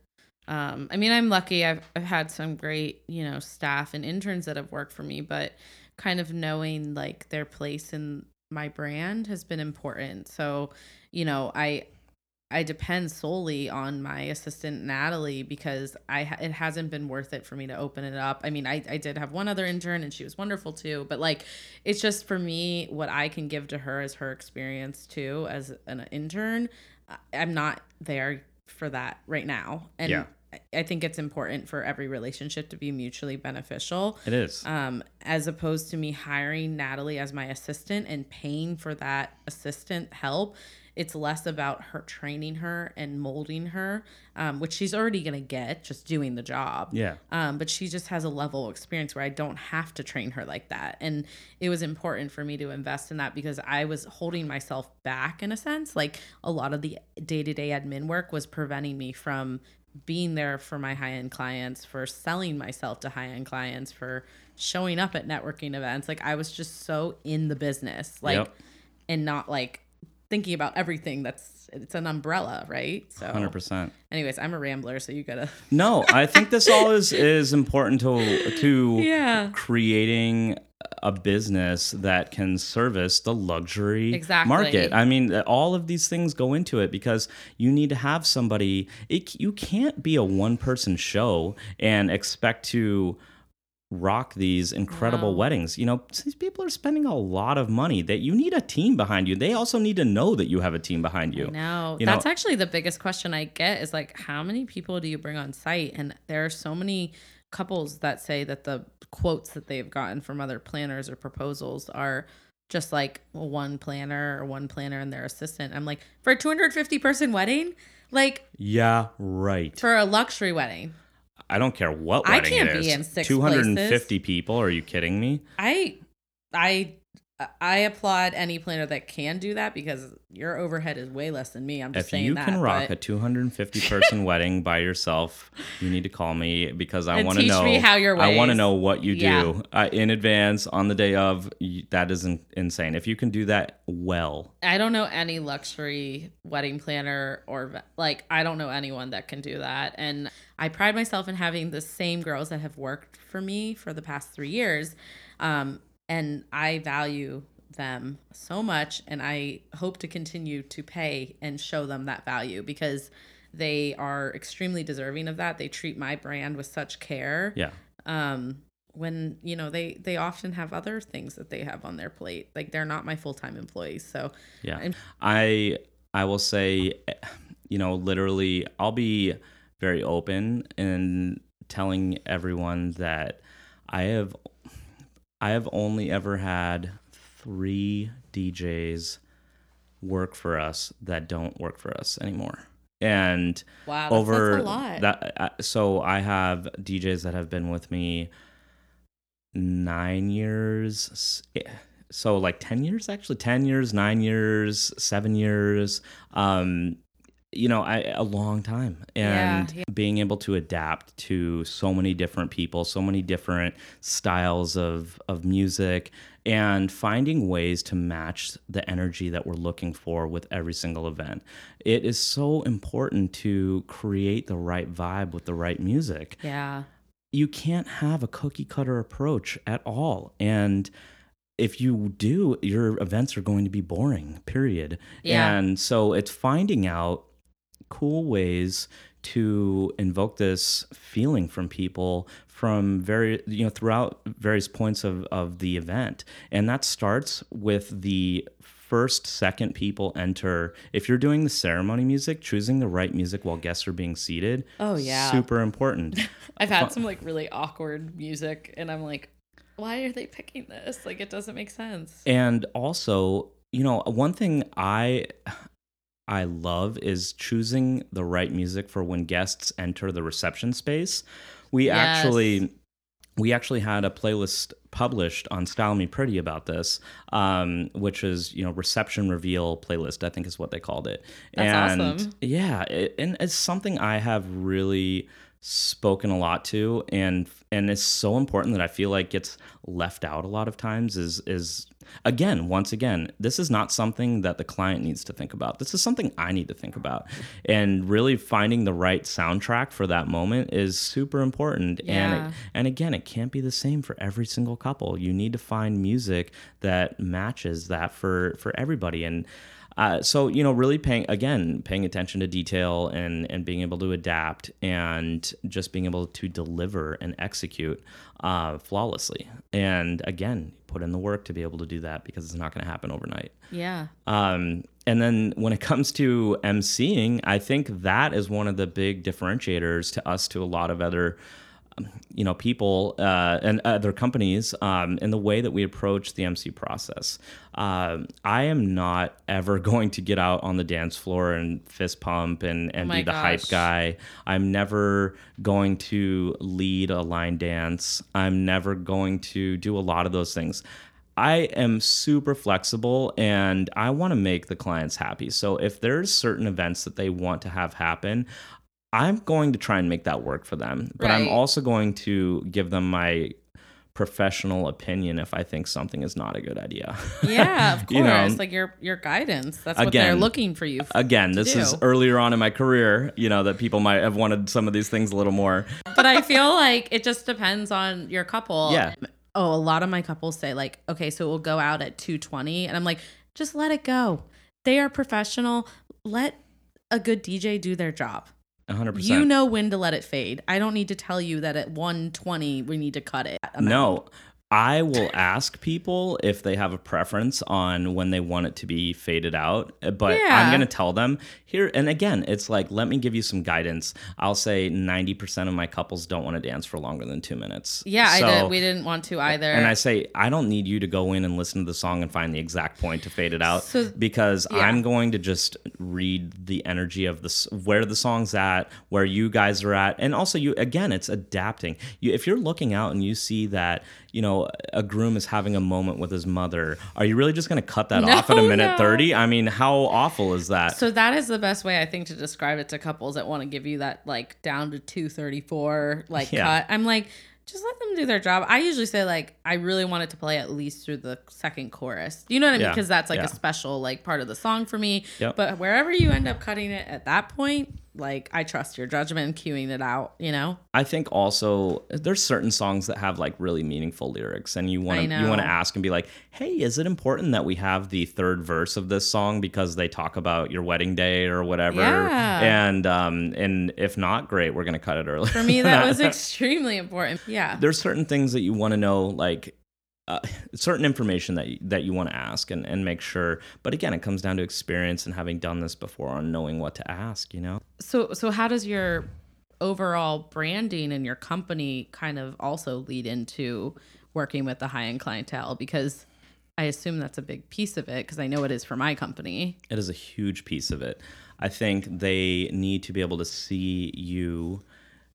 um i mean i'm lucky. I've, I've had some great you know staff and interns that have worked for me but kind of knowing like their place in my brand has been important. So you know i i depend solely on my assistant natalie because i it hasn't been worth it for me to open it up. I mean i, I did have one other intern and she was wonderful too but like it's just for me what i can give to her is her experience too as an intern. I'm not there for that right now. And Yeah. I- i think it's important for every relationship to be mutually beneficial it is um, as opposed to me hiring Natalie as my assistant and paying for that assistant help. It's less about her training her and molding her, um, which she's already going to get just doing the job. yeah Um, but she just has a level of experience where I don't have to train her like that. And it was important for me to invest in that because I was holding myself back in a sense. Like a lot of the day to day admin work was preventing me from being there for my high end clients, for selling myself to high end clients, for showing up at networking events. Like I was just so in the business, like, Yep. and not like thinking about everything that's it's an umbrella, right? So 100% anyways, I'm a rambler, so you gotta no i think this all is is important to to Yeah. creating a business that can service the luxury Exactly. market. I mean, all of these things go into it because you need to have somebody. It, you can't be a one person show and expect to rock these incredible No. weddings. You know, these people are spending a lot of money that you need a team behind you. They also need to know that you have a team behind you. No, You know- that's actually the biggest question I get is like, how many people do you bring on site? And there are so many couples that say that the quotes that they've gotten from other planners or proposals are just like one planner or one planner and their assistant. I'm like, for a 250 person wedding, like Yeah, right. for a luxury wedding, I don't care what I wedding can't it be is. in six 250 people. Are you kidding me? I, I, I applaud any planner that can do that because your overhead is way less than me. I'm just saying. if saying you that. can rock but- a 250 person wedding by yourself, you need to call me because I want to know me how your I want to know what you Yeah. do uh, in advance on the day of. That isn't insane. If you can do that well, I don't know any luxury wedding planner or like I don't know anyone that can do that. And I pride myself in having the same girls that have worked for me for the past three years. Um, and I value them so much and I hope to continue to pay and show them that value because they are extremely deserving of that. They treat my brand with such care yeah, um when you know they they often have other things that they have on their plate like they're not my full-time employees so yeah. I'm- I I will say, eh, you know, literally, I'll be very open in telling everyone that I have I have only ever had three DJs work for us that don't work for us anymore. And wow over that's a lot that uh, so I have DJs that have been with me 9 years eh, so like 10 years actually 10 years 9 years 7 years um you know I, a long time and Yeah, yeah. being able to adapt to so many different people so many different styles of of music and finding ways to match the energy that we're looking for with every single event. It is so important to create the right vibe with the right music. Yeah. You can't have a cookie cutter approach at all. And if you do your events are going to be boring period. Yeah. and so it's finding out cool ways to invoke this feeling from people from very you know throughout various points of of the event and that starts with the first second people enter if you're doing the ceremony music choosing the right music while guests are being seated Oh, yeah. super important I've had some like really awkward music, and I'm like, why are they picking this? Like, it doesn't make sense. and also you know one thing i i love is choosing the right music for when guests enter the reception space we Yes. actually we actually had a playlist published on style me pretty about this um, which is you know reception reveal playlist i think is what they called it That's and awesome. yeah it, and it's something i have really spoken a lot to and and it's so important that i feel like gets left out a lot of times is is again once again this is not something that the client needs to think about. This is something i need to think about. And really finding the right soundtrack for that moment is super important. And Yeah. it, and again it can't be the same for every single couple. You need to find music that matches that for for everybody. And uh, so you know really paying again paying attention to detail and and being able to adapt and just being able to deliver and execute uh, flawlessly and again put in the work to be able to do that because it's not going to happen overnight Yeah. um, and then when it comes to emceeing, I think that is one of the big differentiators to us to a lot of other, you know, people uh, and other companies um, in the way that we approach the MC process. Um, I am not ever going to get out on the dance floor and fist pump and, and Oh be the hype guy. I'm never going to lead a line dance. I'm never going to do a lot of those things. I am super flexible and I want to make the clients happy. So if there's certain events that they want to have happen, I'm going to try and make that work for them. But I'm also going to give them my professional opinion if I think something is not a good idea. Yeah, of course. You know, like your your guidance. That's what they're looking for you. Again, this is earlier on in my career, you know, that people might have wanted some of these things a little more. but I feel like it just depends on your couple. Yeah. Oh, a lot of my couples say like, okay, so we'll go out at 220 and I'm like, just let it go. They are professional. Let a good DJ do their job. 100%. You know when to let it fade. I don't need to tell you that at 120 we need to cut it. No. I will ask people if they have a preference on when they want it to be faded out, eh, but I'm going to tell them here. And again, it's like, let me give you some guidance. I'll say 90% of my couples don't want to dance for longer than two minutes. Yeah, I So- did. We didn't want to either. And I say, I don't need you to go in and listen to the song and find the exact point to fade it out So- because yeah. I'm going to just read the energy of this, where the song's at, where you guys are at. And also, you again, it's adapting. You, if you're looking out and you see that, you know, a groom is having a moment with his mother, are you really just going to cut that off at a minute no. 30? I mean, how awful is that? So that is the best way I think to describe it to couples that want to give you that like down to 234 like Yeah. cut. I'm like just let them do their job. I usually say like I really want it to play at least through the second chorus. You know what I mean? Yeah, Because that's like yeah. a special like part of the song for me. Yep. But wherever you end up cutting it at that point, like I trust your judgment and queuing it out, you know? I think also there's certain songs that have like really meaningful lyrics, and you want to you want to ask and be like, "Hey, is it important that we have the third verse of this song because they talk about your wedding day or whatever?" Yeah. And um and if not, great, we're gonna cut it early. For me that was extremely important. Yeah. there's certain things that you want to know, like. Uh, certain information that you, that you want to ask and, and make sure but again it comes down to experience and having done this before on knowing what to ask you know So so how does your overall branding and your company kind of also lead into working with the high end clientele because I assume that's a big piece of it because I know it is for my company. It is a huge piece of it. I think they need to be able to see you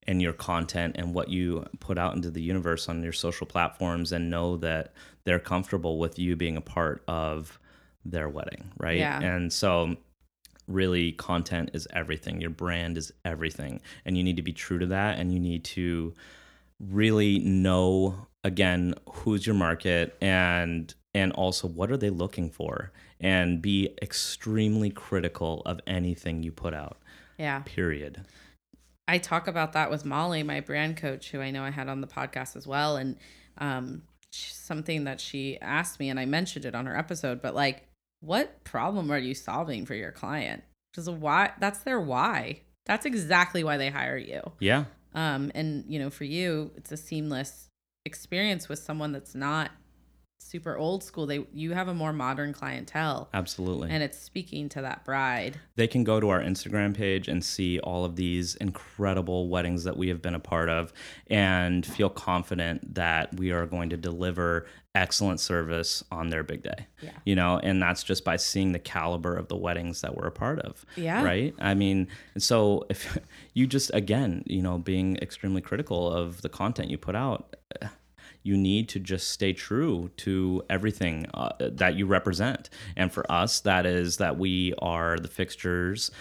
and your content and what you put out into the universe on your social platforms and know that they're comfortable with you being a part of their wedding, right? Yeah. And so really content is everything. Your brand is everything. And you need to be true to that and you need to really know again who's your market and and also what are they looking for and be extremely critical of anything you put out Yeah. period I talk about that with Molly, my brand coach, who I know I had on the podcast as well. And um, something that she asked me, and I mentioned it on her episode, but like, what problem are you solving for your client? Because why? That's their why. That's exactly why they hire you. yeah Um, and you know, for you, it's a seamless experience with someone that's not super old school. They you have a more modern clientele. Absolutely. And it's speaking to that bride. They can go to our Instagram page and see all of these incredible weddings that we have been a part of and feel confident that we are going to deliver excellent service on their big day. Yeah. You know, and that's just by seeing the caliber of the weddings that we're a part of. Yeah. Right? I mean, so if you just again, you know, being extremely critical of the content you put out, you need to just stay true to everything uh, that you represent. And for us, that is that we are the fixtures.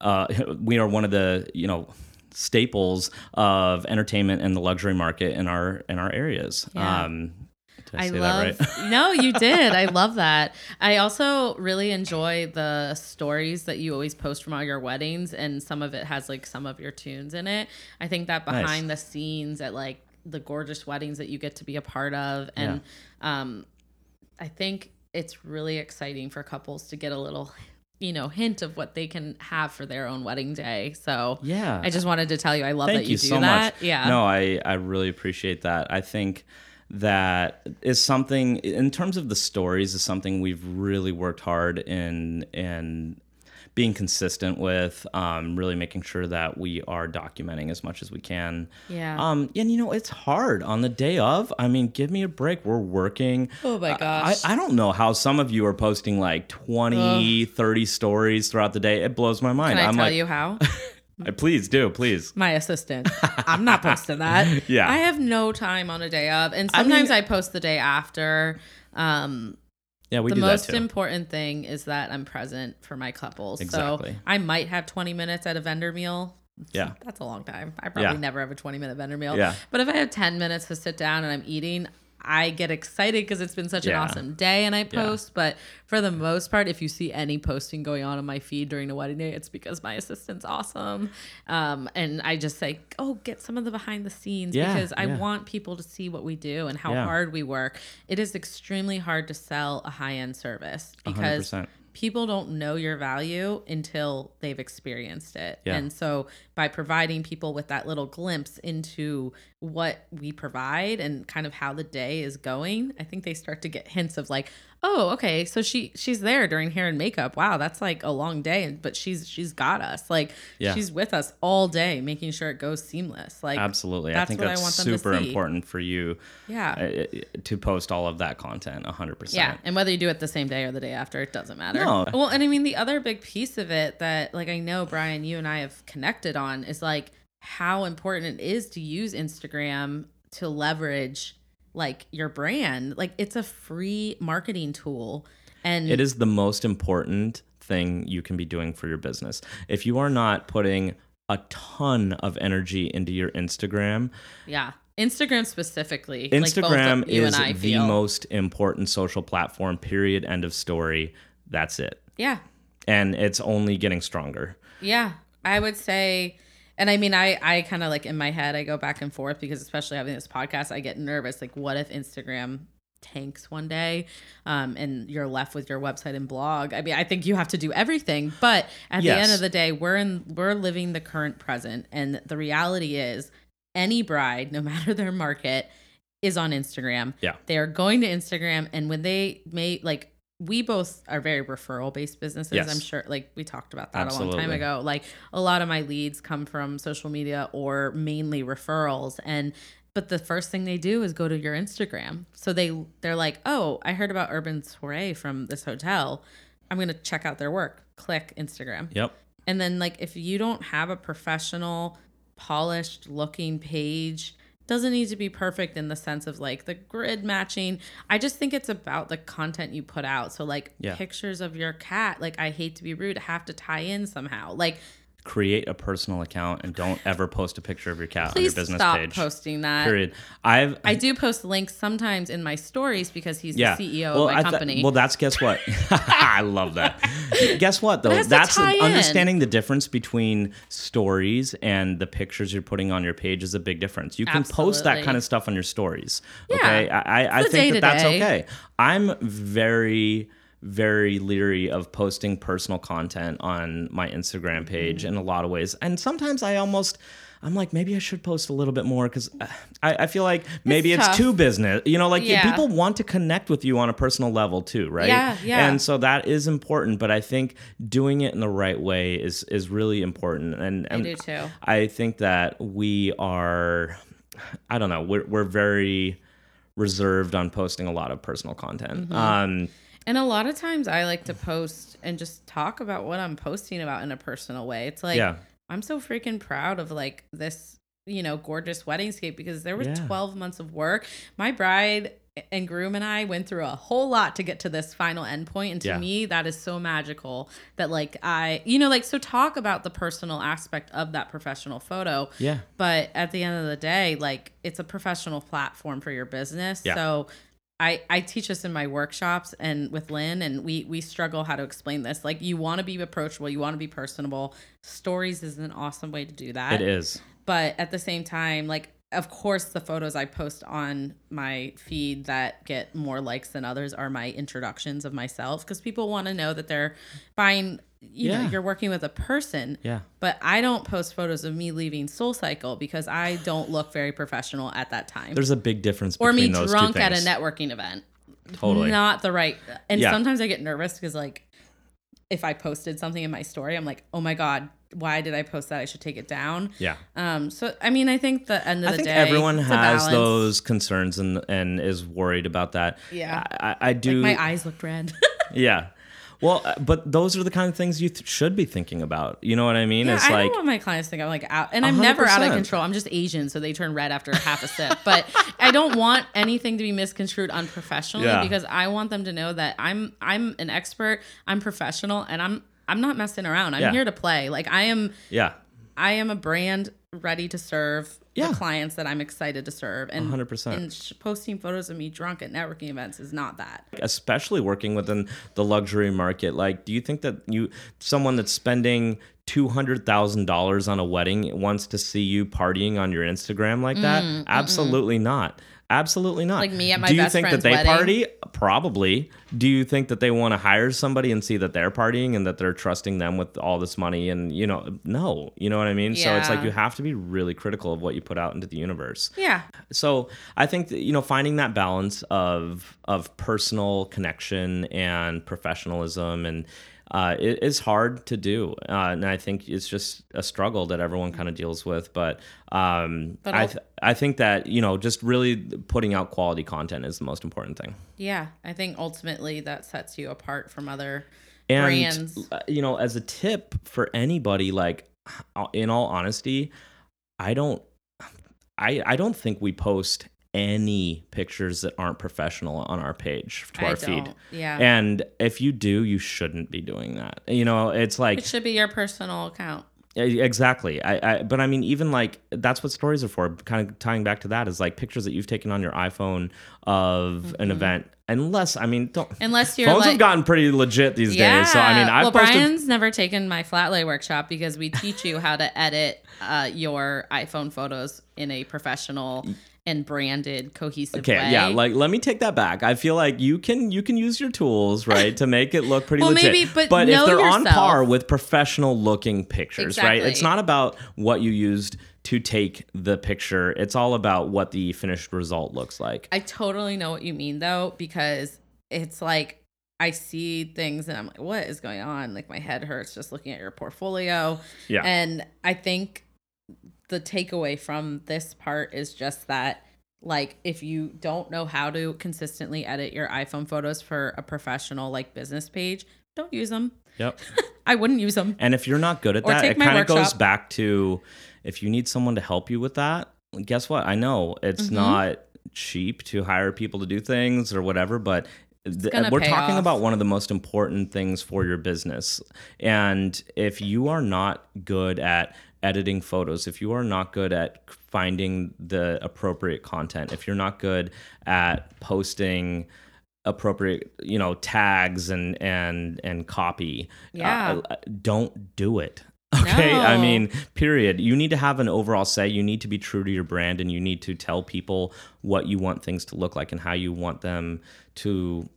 Uh, we are one of the you know staples of entertainment and the luxury market in our in our areas. Yeah. Um, did I, I say love that right? no you did i love that i also really enjoy the stories that you always post from all your weddings and some of it has like some of your tunes in it i think that Nice. behind the scenes at like the gorgeous weddings that you get to be a part of and um i think it's really exciting for couples to get a little you know hint of what they can have for their own wedding day so Yeah. i just wanted to tell you i love Thank that you, you do so that much. yeah No, I I really appreciate that. I think that is something in terms of the stories is something we've really worked hard in in being consistent with um, really making sure that we are documenting as much as we can Yeah. um and you know it's hard on the day of i mean give me a break we're working Oh my gosh. I, I don't know how some of you are posting like 20 30 stories throughout the day it blows my mind can i am tell like you how please do please my assistant. I'm not posting that. Yeah. I have no time on a day of, and I mean- sometimes I, post the day after. Um, yeah we the do most that too important thing is that I'm present for my couples. Exactly. So I might have 20 minutes at a vendor meal. Yeah. That's a long time. I probably Yeah. never have a 20 minute vendor meal. Yeah. But if I have 10 minutes to sit down and I'm eating, I get excited because it's been such Yeah. an awesome day and I Yeah. post. But for the most part, if you see any posting going on on my feed during a wedding day, it's because my assistant's awesome. Um, and I just say, oh, get some of the behind the scenes Yeah, because I yeah. want people to see what we do and how Yeah. hard we work. It is extremely hard to sell a high end service because 100%. People don't know your value until they've experienced it. Yeah. And so by providing people with that little glimpse into what we provide and kind of how the day is going, I think they start to get hints of like, oh, okay, so she she's there during hair and makeup. Wow, that's like a long day, but she's she's got us. Like Yeah. she's with us all day, making sure it goes seamless. Like Absolutely. I think I that's want them super important for you Yeah. uh, to post all of that content 100%. Yeah, and whether you do it the same day or the day after, it doesn't matter. No. Well, and I mean the other big piece of it that like I know Brian, you and I have connected on is like how important it is to use Instagram to leverage like your brand. Like it's a free marketing tool. And It is the most important thing you can be doing for your business. If you are not putting a ton of energy into your Instagram, yeah. Instagram specifically. Instagram you is the feel. most important social platform, period. End of story. That's it. Yeah. And it's only getting stronger. Yeah, I would say, and I mean, I I kind of like in my head, I go back and forth because especially having this podcast, I get nervous. Like, what if Instagram tanks one day, um, and you're left with your website and blog? I mean, I think you have to do everything, but at the end of the day, we're in we're living the current present, and the reality is, any bride, no matter their market, is on Instagram. Yeah. They are going to Instagram, and when they may like, we both are very referral based businesses. Yes. I'm sure, like we talked about that a long time ago. Like a lot of my leads come from social media or mainly referrals, and but the first thing they do is go to your Instagram. So they they're like, oh, I heard about Urban Soiree from this hotel. I'm gonna check out their work. Click Instagram. Yep. And then like if you don't have a professional, polished looking page, doesn't need to be perfect in the sense of like the grid matching. I just think it's about the content you put out. So like Yeah. pictures of your cat, like I hate to be rude, have to tie in somehow. Like Create a personal account and don't ever post a picture of your cat on your business stop page. posting that. Period. I've I do post links sometimes in my stories because he's yeah. the CEO Well, of my th- company. well, that's guess what. I love that. guess what though? That's in. understanding the difference between stories and the pictures you're putting on your page is a big difference. You can post that kind of stuff on your stories. Yeah. Okay, I, I, I think that that's okay. I'm very very leery of posting personal content on my Instagram page Mm-hmm. in a lot of ways. And sometimes I almost I'm like maybe I should post a little bit more because I, I feel like maybe it's, tough. too business. You know, like Yeah. people want to connect with you on a personal level too, right? Yeah, yeah. And so that is important, but I think doing it in the right way is is really important. And, and do too. I think that we are, I don't know, we're we're very reserved on posting a lot of personal content. Mm-hmm. Um, And a lot of times I like to post and just talk about what I'm posting about in a personal way. It's like Yeah. I'm so freaking proud of like this, you know, gorgeous weddingscape because there was Yeah. 12 months of work. My bride and groom and I went through a whole lot to get to this final endpoint. And to Yeah. me, that is so magical that like I, you know, like so talk about the personal aspect of that professional photo. yeah. But at the end of the day, like it's a professional platform for your business. Yeah. So I, I teach this in my workshops and with Lynn and we we struggle how to explain this. Like you want to be approachable, you want to be personable. Stories is an awesome way to do that. It is. But at the same time, like of course the photos I post on my feed that get more likes than others are my introductions of myself because people want to know that they're buying you know, you're working with a person. Yeah. But I don't post photos of me leaving Soul Cycle because I don't look very professional at that time. There's a big difference or me drunk at a networking event. Totally. Not the right. And Yeah. sometimes I get nervous because, like, if I posted something in my story, I'm like, oh my God, why did I post that? I should take it down. yeah. Um, so I mean, I think the end of I the think day, everyone has those concerns and and is worried about that. Yeah. I, I, I do. Like my eyes looked red. yeah. Well, uh, but those are the kind of things you th- should be thinking about. You know what I mean? Yeah, it's I like don't want my clients think I'm like out, and I'm hundred never out of control. I'm just Asian, so they turn red after half a sip. But I don't want anything to be misconstrued unprofessionally Yeah. because I want them to know that I'm I'm an expert, I'm professional, and I'm I'm not messing around. I'm Yeah. here to play. Like I am yeah. I am a brand ready to serve Yeah. the clients that I'm excited to serve, and 100%. And posting photos of me drunk at networking events is not that. especially working within the luxury market like do you think that you someone that's spending $200,000 on a wedding wants to see you partying on your Instagram like that? Mm, Absolutely not. Absolutely not. Like me at my do you think that they wedding? party? Probably. Do you think that they want to hire somebody and see that they're partying and that they're trusting them with all this money and you know no. You know what i mean? So it's like you have to be really critical of what you put out into the universe. Yeah, so I think that, you know finding that balance of of personal connection and professionalism and uh, it is hard to do, uh, and I think it's just a struggle that everyone kind of deals with. But, um, But I th- I think that you know just really putting out quality content is the most important thing. yeah. I think ultimately that sets you apart from other And brands. uh, you know, as a tip for anybody, like in all honesty, I don't, I I don't think we post any pictures that aren't professional on our page to I our feed. Yeah. And if you do, you shouldn't be doing that. You know, it's like It should be your personal account. Exactly. I, I but I mean even like that's what stories are for. Kind of tying back to that is like pictures that you've taken on your iPhone of an event. Unless I mean don't Unless you're phones like have gotten pretty legit these days. So I mean I've well, posted Brian's never taken my flat lay workshop because we teach you how to edit uh, your iPhone photos in a professional and branded, cohesive Okay, way. yeah, like let me take that back. I feel like you can you can use your tools, right, to make it look pretty Well, legit. maybe, but if know they're on par with professional looking pictures, right? It's not about what you used to take the picture. It's all about what the finished result looks like. I totally know what you mean though, because it's like I see things and I'm like, what is going on? Like my head hurts just looking at your portfolio. Yeah. And I think the takeaway from this part is just that like if you don't know how to consistently edit your iPhone photos for a professional like business page, don't use them. Yep. I wouldn't use them. And if you're not good at Or that, it kind of goes back to if you need someone to help you with that, guess what? I know it's Mm-hmm. not cheap to hire people to do things or whatever, but th- we're talking off. about one of the most important things for your business. And if you are not good at editing photos, if you are not good at finding the appropriate content, if you're not good at posting appropriate you know tags and and and copy Yeah. uh, don't do it. Okay? I mean period. You need to have an overall say. You need to be true to your brand and you need to tell people what you want things to look like and how you want them to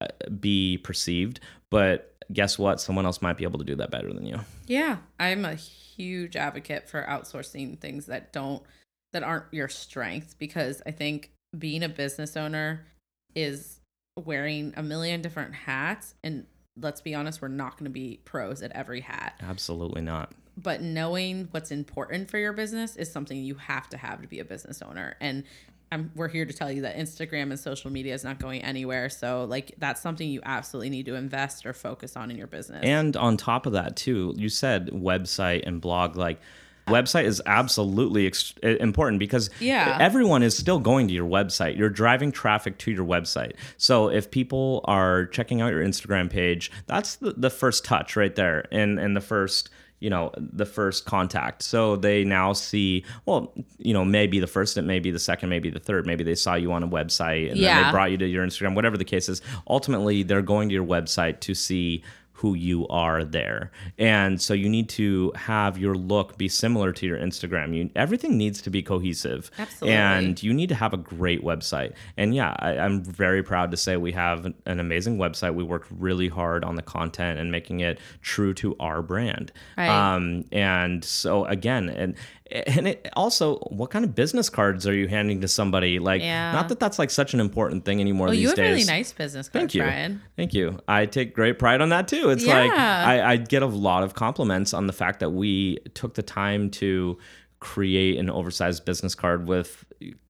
uh, be perceived. But guess what? Someone else might be able to do that better than you. Yeah, I'm a huge advocate for outsourcing things that don't that aren't your strengths because I think being a business owner is wearing a million different hats and let's be honest, we're not going to be pros at every hat. Absolutely not. But knowing what's important for your business is something you have to have to be a business owner. And I'm, we're here to tell you that Instagram and social media is not going anywhere. So, like, that's something you absolutely need to invest or focus on in your business. And on top of that, too, you said website and blog. Like, website is absolutely ex- important because Yeah. everyone is still going to your website. You're driving traffic to your website. So if people are checking out your Instagram page, that's the, the first touch right there and and the first you know the first contact. So they now see well you know maybe the first it may be the second maybe the third maybe they saw you on a website and then they brought you to your instagram whatever the case is. Ultimately they're going to your website to see who you are there. And so you need to have your look be similar to your Instagram. You, everything needs to be cohesive. Absolutely. And you need to have a great website. And yeah, I, I'm very proud to say we have an, an amazing website. We worked really hard on the content and making it true to our brand. Right. Um, and so again, and and it also, what kind of business cards are you handing to somebody? Like, Yeah. not that that's like such an important thing anymore oh, well, these you have days. really nice business cards, Thank you. Brian. Thank you. I take great pride on that too. It's like I, I get a lot of compliments on the fact that we took the time to create an oversized business card with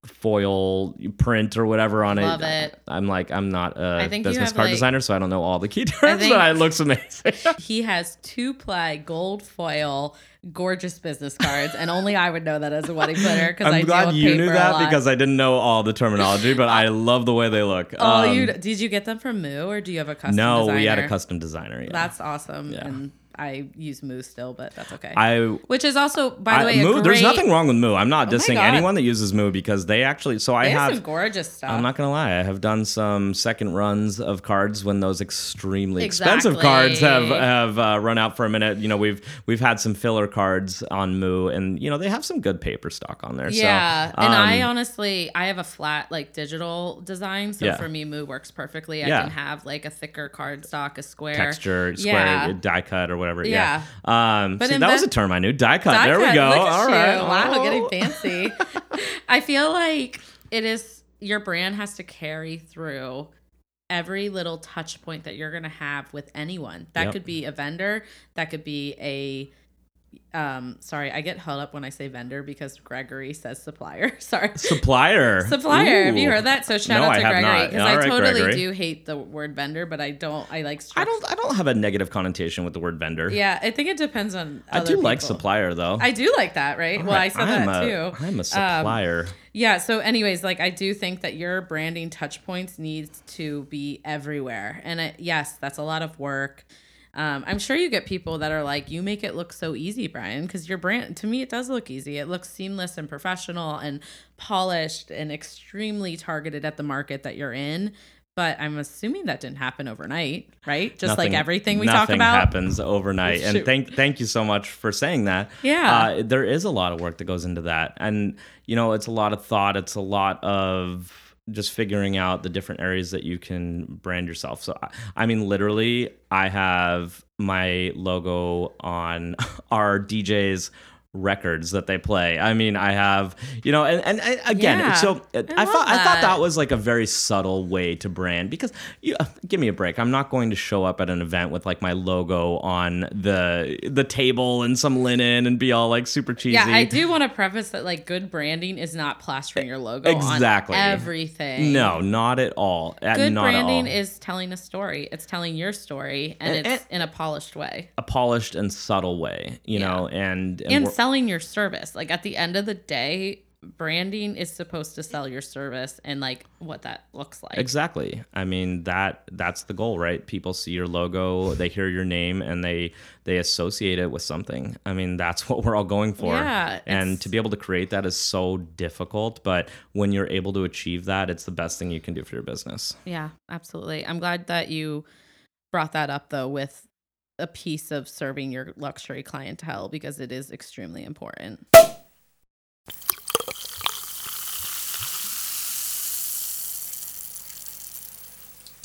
foil print or whatever on Love it. it. I'm like, I'm not a business card like- designer, so I don't know all the key terms, but it looks amazing. He has two ply gold foil, gorgeous business cards, and only I would know that as a wedding planner because I I'm deal glad you knew that because I didn't know all the terminology, but I love the way they look. Oh, Um, you did you get them from Moo or do you have a custom? no, we had a custom designer. Yeah. That's awesome, Yeah. and I use Moo still, but that's okay. I Which is also, by the I, way, Moo, great, there's nothing wrong with Moo. I'm not Oh dissing anyone that uses Moo because they actually. So I They have have. some gorgeous stuff. I'm not gonna lie. I have done some second runs of cards when those extremely expensive cards have have uh, run out for a minute. You know, we've we've had some filler cards on Moo, and you know they have some good paper stock on there. Yeah, so, and I um, honestly, I have a flat like digital design, so Yeah. for me, Moo works perfectly. I Yeah. can have like a thicker card stock, a square texture, square, Yeah. die cut, or whatever. Yeah. Yeah. Um, But that was a term I knew. Die cut. Die there we go. All right. Wow, Oh. getting fancy. I feel like it is your brand has to carry through every little touch point that you're gonna have with anyone. That Yep. could be a vendor, that could be a um sorry, I get held up when I say vendor because Gregory says supplier. sorry. Supplier. Supplier. Have you heard that? So shout No, out I to Gregory because I right, totally Gregory. do hate the word vendor, but I don't. I like. I don't. I don't have a negative connotation with the word vendor. Yeah, I think it depends on. I do like supplier though. I do like that, right? well, I Alright, said I'm that a- too. I'm a Um, supplier. Yeah. So, anyways, like I do think that your branding touch points needs to be everywhere, and it, yes, that's a lot of work. Um, I'm sure you get people that are like, "You make it look so easy, Brian," because your brand. To me, it does look easy. It looks seamless and professional and polished and extremely targeted at the market that you're in. But I'm assuming that didn't happen overnight, right? Just like everything we talk nothing about. happens overnight. And thank thank you so much for saying that. Yeah. uh, there is a lot of work that goes into that, and you know, it's a lot of thought. It's a lot of just figuring out the different areas that you can brand yourself. So, I- mean, literally, I have my logo on our DJs records that they play. I mean, I have, you know, and, and, and again, Yeah. so I, I thought love I thought that. that was like a very subtle way to brand because you uh, give me a break. I'm not going to show up at an event with like my logo on the the table and some linen and be all like super cheesy. Yeah, I do want to preface that like good branding is not plastering your logo Exactly. on everything. No, not at all. Uh, Good not at branding all. is telling a story. It's telling your story and, And- it's in a polished way. a polished and subtle way, you Yeah. know, and and, And selling your service. Like at the end of the day, branding is supposed to sell your service and like what that looks like. Exactly. I mean that that's the goal, right? People see your logo, they hear your name, and they they associate it with something. I mean that's what we're all going for. Yeah, And to be able to create that is so difficult, but when you're able to achieve that, it's the best thing you can do for your business. Yeah, absolutely. I'm glad that you brought that up though with a piece of serving your luxury clientele because it is extremely important.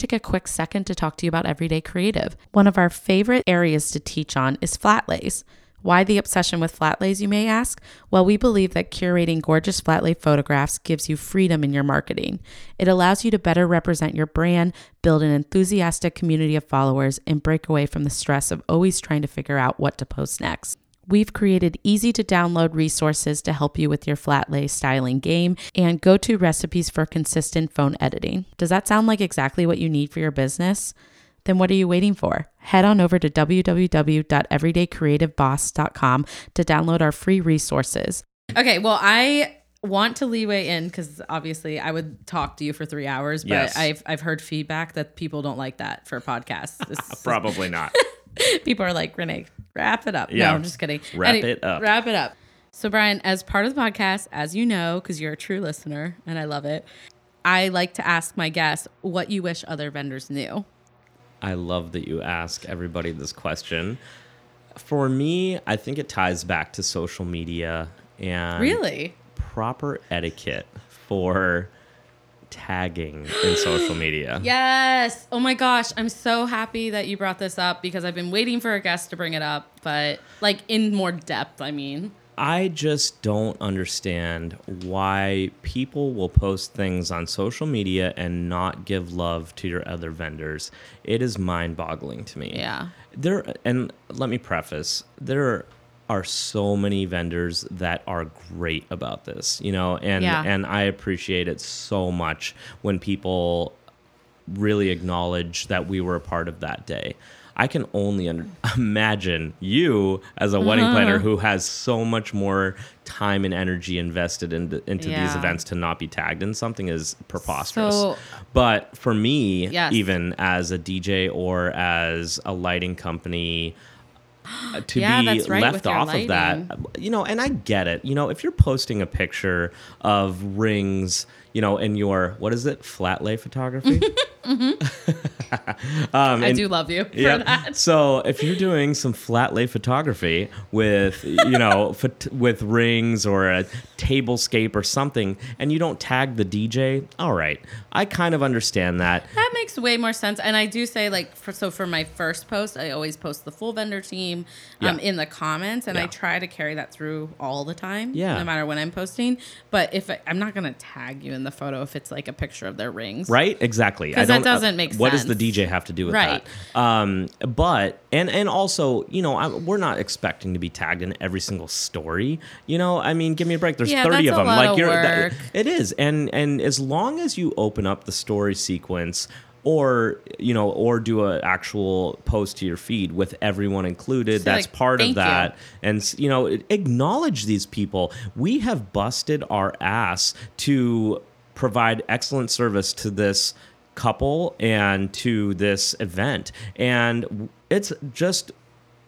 take a quick second to talk to you about Everyday Creative. One of our favorite areas to teach on is flat lays. Why the obsession with flat lays, you may ask? Well, we believe that curating gorgeous flat lay photographs gives you freedom in your marketing. It allows you to better represent your brand, build an enthusiastic community of followers, and break away from the stress of always trying to figure out what to post next. We've created easy to download resources to help you with your flat lay styling game and go to recipes for consistent phone editing. Does that sound like exactly what you need for your business? Then what are you waiting for? Head on over to www.everydaycreativeboss.com to download our free resources. Okay, well, I want to leeway in because obviously I would talk to you for three hours, but Yes. I've I've heard feedback that people don't like that for podcasts. Probably not. people are like, Renee, wrap it up. Yeah. No, I'm just kidding. Wrap it up. Wrap it up. So, Brian, as part of the podcast, as you know, because you're a true listener and I love it, I like to ask my guests what you wish other vendors knew. I love that you ask everybody this question. For me, I think it ties back to social media and Really? proper etiquette for tagging in social media. Yes. Oh my gosh. I'm so happy that you brought this up because I've been waiting for a guest to bring it up, but like in more depth, I mean. I just don't understand why people will post things on social media and not give love to your other vendors. It is mind-boggling to me. Yeah. There and let me preface, there are so many vendors that are great about this, you know, and Yeah. and I appreciate it so much when people really acknowledge that we were a part of that day. I can only under- imagine you as a wedding Uh-huh. planner who has so much more time and energy invested in, into these events to not be tagged in something is preposterous. So- but for me, Yes. even as a DJ or as a lighting company, uh, to Yeah, be right, left off of that, you know, and I get it. You know, if you're posting a picture of rings, you know, in your what is it, flat lay photography? um, I and- do love you for yeah. that. So if you're doing some flat lay photography with, you know, with rings or a tablescape or something, and you don't tag the DJ, all right, I kind of understand that. That makes way more sense. And I do say, like, for, so for my first post, I always post the full vendor team um, Yeah. in the comments, and I try to carry that through all the time, Yeah. no matter when I'm posting. But if I, I'm not gonna tag you in the photo if it's like a picture of their rings, Right? Exactly. 'Cause I that don't- uh, doesn't make sense. What does the. DJ have to do with Right. that? Um, but and and also, you know, I, we're not expecting to be tagged in every single story. You know, I mean, give me a break. There's Yeah, 30 that's of them. like of you're, that- it is, and and as long as you open up the story sequence. Or you know, or do an actual post to your feed with everyone included. Say, That's like, part "Thank of you." that and you know acknowledge these people we have busted our ass to provide excellent service to this couple and to this event. And it's just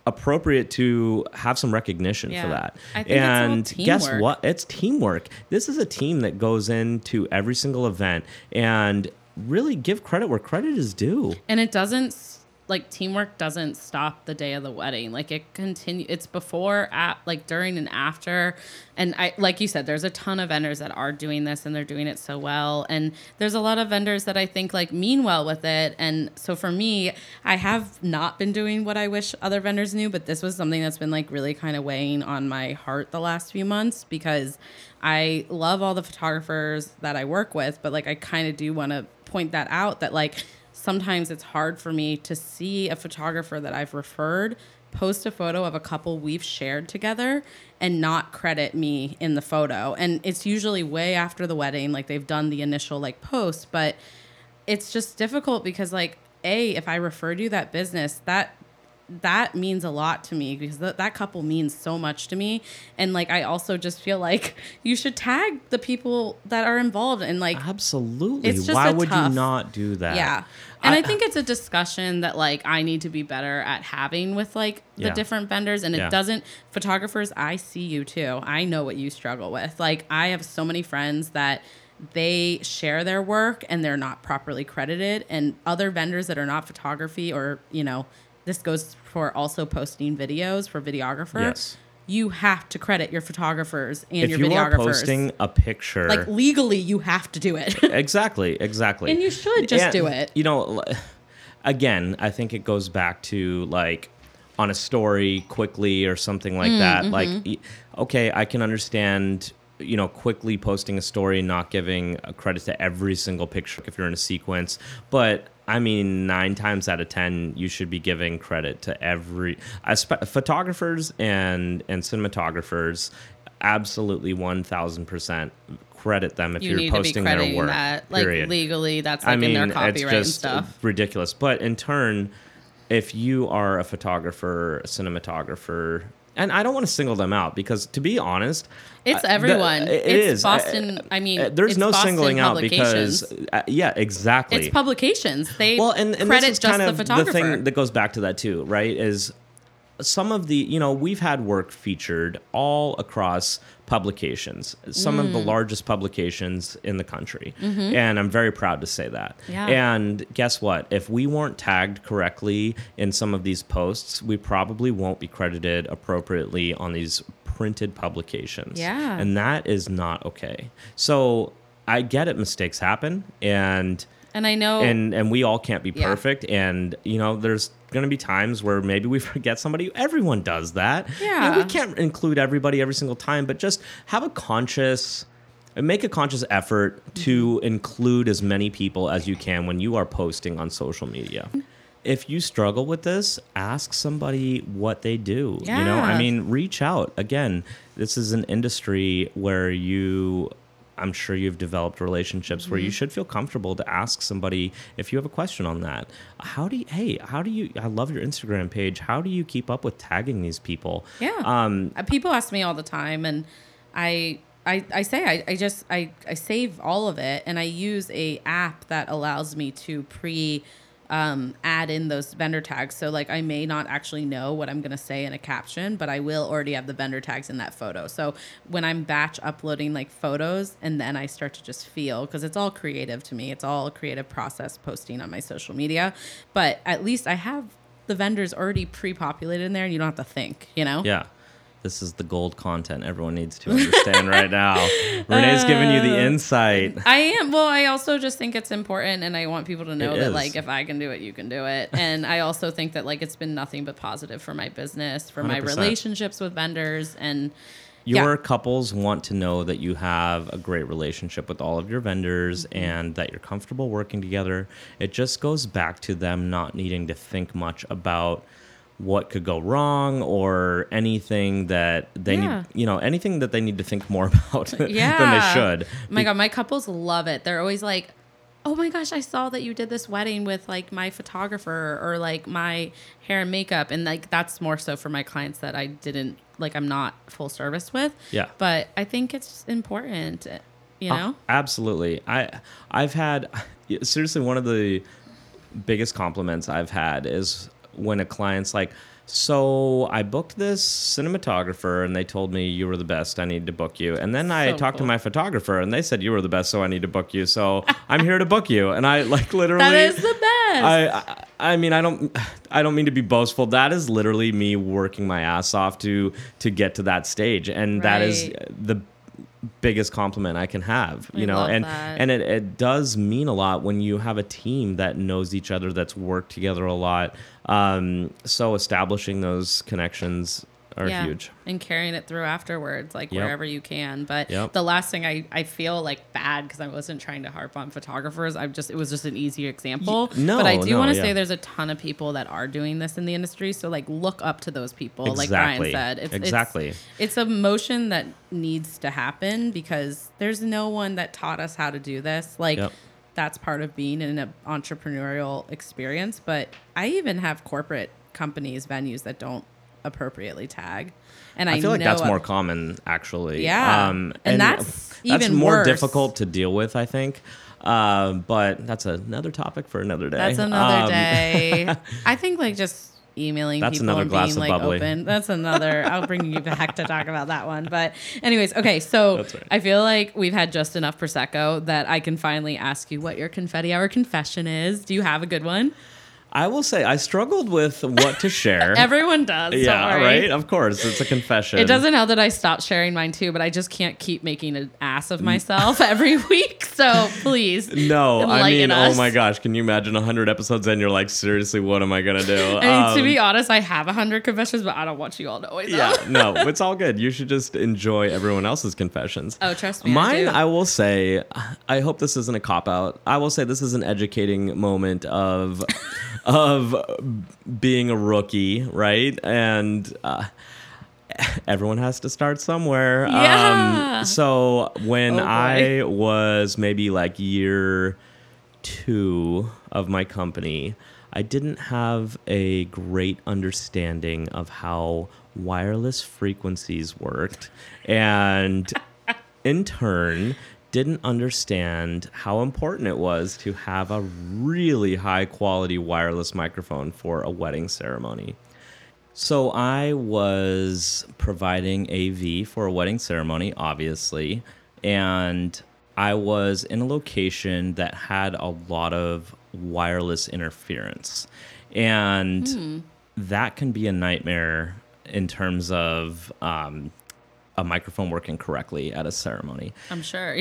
appropriate to have some recognition Yeah. for that. I think it's all and guess what? It's teamwork. This is a team that goes into every single event and really give credit where credit is due. And it doesn't like teamwork doesn't stop the day of the wedding. Like it continue it's before at like during and after. And i like you said there's a ton of vendors that are doing this and they're doing it so well. And there's a lot of vendors that i think like mean well with it. And so for me i have not been doing what i wish other vendors knew but this was something that's been like really kind of weighing on my heart the last few months because i love all the photographers that i work with but like i kind of do want to point that out that like sometimes it's hard for me to see a photographer that I've referred post a photo of a couple we've shared together and not credit me in the photo. And it's usually way after the wedding, like they've done the initial like post, but it's just difficult because like a if I referred you that business, that that means a lot to me because th- that couple means so much to me and like i also just feel like you should tag the people that are involved and like absolutely It's just why would tough- you not do that yeah. And I, think it's a discussion that like I need to be better at having with like the Yeah. different vendors and it Yeah. doesn't photographers I see you too. I know what you struggle with. Like I have so many friends that they share their work and they're not properly credited and other vendors that are not photography or, you know, this goes for also posting videos for videographer. Yes. you have to credit your photographers and if your you videographers. are posting a picture, like legally, you have to do it. exactly, exactly, And you should just do it. You know, again, I think it goes back to like on a story quickly or something Mm, like that. mm-hmm. Like, okay, I can understand. You know, quickly posting a story, not giving credit to every single picture if you're in a sequence. But I mean, nine times out of ten, you should be giving credit to every photographers and and cinematographers. Absolutely, one thousand percent credit them if you you're need to be posting their work. that, like period. legally. That's like in their copyright it's and just stuff. ridiculous. But in turn, if you are a photographer, a cinematographer, and I don't want to single them out because, to be honest, It's uh, everyone. the- it It's is. Boston- Uh, I mean, uh, there's no Boston singling out because, uh, yeah, exactly. It's publications. They well, and, and credit this is just kind the of photographer. thing that goes back to that too, right? Is some of the you know we've had work featured all across publications some of the Mm. largest publications in the country and i'm very proud to say that Mm-hmm. Yeah. and guess what if we weren't tagged correctly in some of these posts we probably won't be credited appropriately on these printed publications Yeah. and that is not okay so i get it mistakes happen and and I know and and we all can't be Yeah. perfect and you know there's going to be times where maybe we forget somebody everyone does that You know, Yeah. we can't include everybody every single time but just have a conscious make a conscious effort to Mm-hmm. include as many people as you can when you are posting on social media if you struggle with this ask somebody what they do Yeah. you know i mean reach out again this is an industry where you i'm sure you've developed relationships where you Mm-hmm. should feel comfortable to ask somebody if you have a question on that how do you hey how do you i love your instagram page how do you keep up with tagging these people Yeah. um Uh, people ask me all the time, and I. I, I say I, I just I, I save all of it and I use a app that allows me to pre um, add in those vendor tags. So like I may not actually know what I'm gonna say in a caption, but I will already have the vendor tags in that photo. So when I'm batch uploading like photos and then I start to just feel because it's all creative to me. It's all a creative process posting on my social media. But at least I have the vendors already pre-populated in there and you don't have to think, you know? yeah this is the gold content everyone needs to understand right now renee's giving you Uh, the insight I am. Well, I also just think it's important, and I want people to know It that, is. like, if I can do it, you can do it. And I also think that, like, it's been nothing but positive for my business, for my 100%. relationships with vendors, and your yeah. couples want to know that you have a great relationship with all of your vendors Mm-hmm. and that you're comfortable working together. It just goes back to them not needing to think much about what could go wrong or anything that they Yeah. need, you know, anything that they need to think more about yeah, than they should. Oh my god, my couples love it. They're always like. Oh my gosh, I saw that you did this wedding with like my photographer or like my hair and makeup and like that's more so for my clients that I didn't like I'm not full service with. Yeah. But I think it's important, you Uh, know? absolutely. I I've had seriously one of the biggest compliments I've had is when a client's like, "So I booked this cinematographer and they told me you were the best. I need to book you." And then I So talked to my photographer and they said you were the best, so I need to book you. So I'm here to book you. And I like literally That is the best. I, I I mean I don't I don't mean to be boastful. That is literally me working my ass off to to get to that stage, and that is the biggest compliment I can have. You I know, and that. and it, it does mean a lot when you have a team that knows each other, that's worked together a lot. Um, so establishing those connections are huge. And carrying it through afterwards, like Yep. wherever you can. But Yep. the last thing I, I feel like bad because I wasn't trying to harp on photographers. I'm just it was just an easy example. Y- no, but I do no, want to yeah. say there's a ton of people that are doing this in the industry. So like look up to those people. Like Brian said, it's, Exactly. It's, it's a motion that needs to happen because there's no one that taught us how to do this. Like. Yep. That's part of being in an entrepreneurial experience, but I even have corporate companies, venues that don't appropriately tag, and I, I feel like that's of- more common, actually. Yeah. And that's that's even more worse. difficult to deal with, I think. Uh, but that's another topic for another day. That's another Um, day. I think like just emailing That's people another and being like bubbly. open. That's another. I'll bring you back to talk about that one. But anyways, okay. So right. I feel like we've had just enough prosecco that I can finally ask you what your confetti hour confession is. Do you have a good one? I will say I struggled with what to share. Everyone does. yeah, right. Of course, it's a confession. It doesn't help that I stopped sharing mine too, but I just can't keep making an ass of myself every week. So please. No, I mean, us. oh my gosh, can you imagine hundred episodes and You're like, seriously, what am I gonna do? I mean, to Um, be honest, I have a hundred confessions, but I don't want you all knowing. Though. yeah, no, it's all good. You should just enjoy everyone else's confessions. Oh, trust me. I Mine, do. I, will say, I hope this isn't a cop out. I will say this is an educating moment of, of being a rookie, right? And uh, everyone has to start somewhere. Yeah. Um, so when Oh. I was maybe like year two of my company, I didn't have a great understanding of how wireless frequencies worked. And in turn, didn't understand how important it was to have a really high quality wireless microphone for a wedding ceremony. So I was providing AV for a wedding ceremony, obviously, and I was in a location that had a lot of wireless interference. And that can be a nightmare in terms of um, a microphone working correctly at a ceremony I'm sure.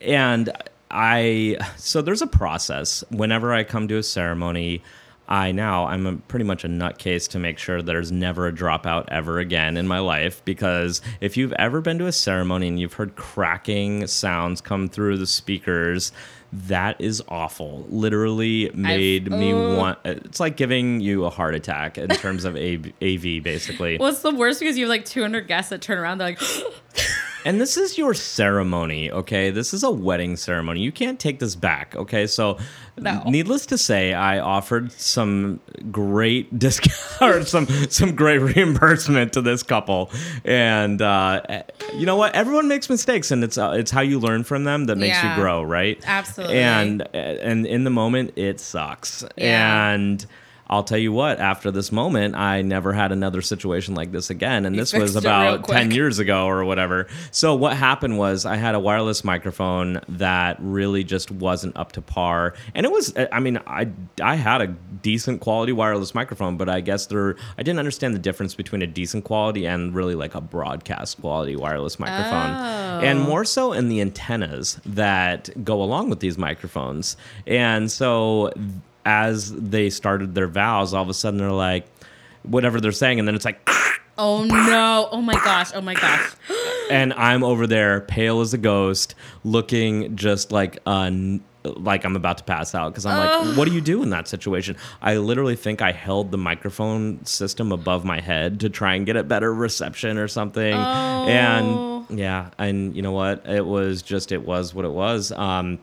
and I so there's a process. Whenever I come to a ceremony, I now I'm a, pretty much a nutcase to make sure there's never a dropout ever again in my life because if you've ever been to a ceremony and you've heard cracking sounds come through the speakers, that is awful. Literally made me oh. want. It's like giving you a heart attack in terms of AV, basically. What's the worst because you have like 200 guests that turn around, they're like, And this is your ceremony, okay? This is a wedding ceremony. You can't take this back, okay? So, No. needless to say, I offered some great discount some some great reimbursement to this couple, and uh, you know what? Everyone makes mistakes, and it's uh, it's how you learn from them that makes Yeah. you grow, right? Absolutely. And and in the moment, it sucks, Yeah. and. I'll tell you what, after this moment, I never had another situation like this again. And You this was fixed it real about 10 years ago or whatever. So what happened was I had a wireless microphone that really just wasn't up to par. And it was I mean, I I had a decent quality wireless microphone, but I guess there I didn't understand the difference between a decent quality and really like a broadcast quality wireless microphone. Oh. And Oh. more so in the antennas that go along with these microphones. And so as they started their vows, all of a sudden they're like whatever they're saying and then it's like oh no. Oh my gosh. Oh my gosh. and I'm over there, pale as a ghost, looking just like uh, like I'm about to pass out because I'm like, what do you do in that situation? I literally think I held the microphone system above my head to try and get a better reception or something. Oh. And yeah, and you know what? It was just it was what it was. Um,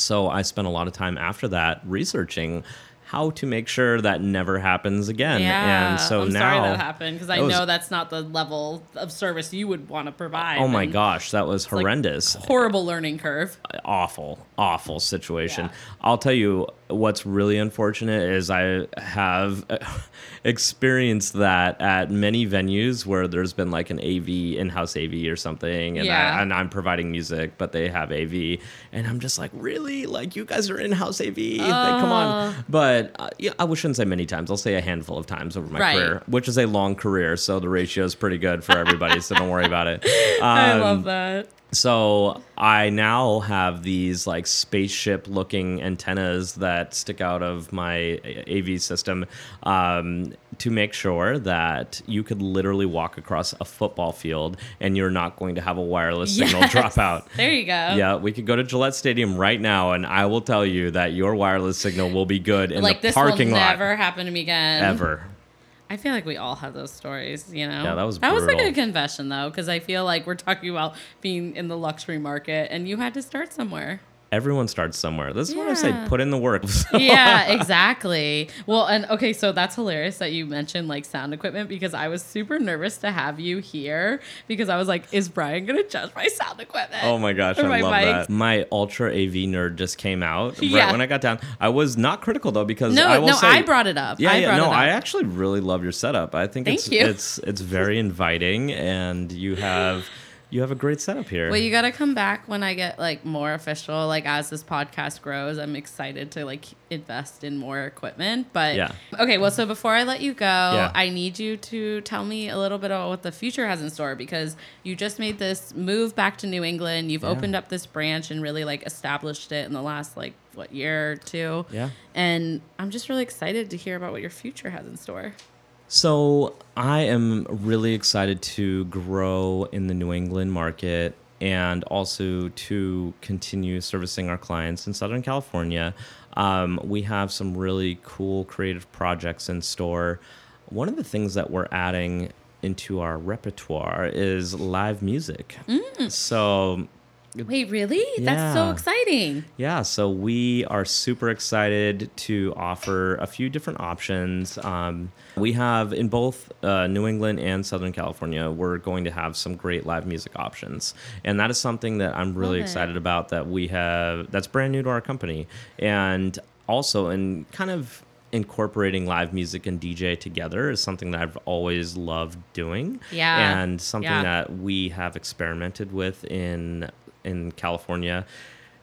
so I spent a lot of time after that researching how to make sure that never happens again. Yeah. and so I'm now sorry that happened because I was- know that's not the level of service you would want to provide. Oh my gosh, that was like horrendous. Horrible learning curve. awful, awful situation. Yeah. I'll tell you what's really unfortunate is I have experienced that at many venues where there's been like an AV in-house AV or something, and, Yeah. I, and I'm providing music, but they have AV, and I'm just like, really, like you guys are in-house AV, like, come on. But uh, yeah, I shouldn't say many times. I'll say a handful of times over my Right. career, which is a long career, so the ratio is pretty good for everybody. so don't worry about it. I Um, love that. So I now have these like spaceship looking antennas that stick out of my AV system um, to make sure that you could literally walk across a football field and you're not going to have a wireless signal Yes. drop out. There you go. Yeah, we could go to Gillette Stadium right now, and I will tell you that your wireless signal will be good in like the this parking will lot never happen to me again. ever. I feel like we all have those stories, you know. Yeah, that was that was like a confession though, because I feel like we're talking about being in the luxury market, and you had to start somewhere. Everyone starts somewhere. This is what I say: put in the work. yeah, exactly. Well, and okay, so that's hilarious that you mentioned like sound equipment because I was super nervous to have you here because I was like, is Brian gonna judge my sound equipment? Oh my gosh, I my love mic? that. My ultra AV nerd just came out right Yeah. when I got down. I was not critical though because No, I will no, say, I brought it up. Yeah, I yeah, brought no, it up. I actually really love your setup. I think Thank it's you. it's it's very inviting, and you have you have a great setup here. Well, you got to come back when I get like more official. Like as this podcast grows, I'm excited to like invest in more equipment. But Yeah. okay, well, so before I let you go, Yeah. I need you to tell me a little bit about what the future has in store because you just made this move back to New England. You've opened up this branch and really like established it in the last like what year or two. Yeah. And I'm just really excited to hear about what your future has in store. So I am really excited to grow in the New England market and also to continue servicing our clients in Southern California. Um, we have some really cool creative projects in store. One of the things that we're adding into our repertoire is live music. So Wait, really? That's so exciting. yeah, so we are super excited to offer a few different options. Um, we have in both uh, New England and Southern California, we're going to have some great live music options, and that is something that I'm really Love it. excited about. That we have that's brand new to our company, and also in kind of incorporating live music and DJ together is something that I've always loved doing. Yeah. and something Yeah. that we have experimented with in in California.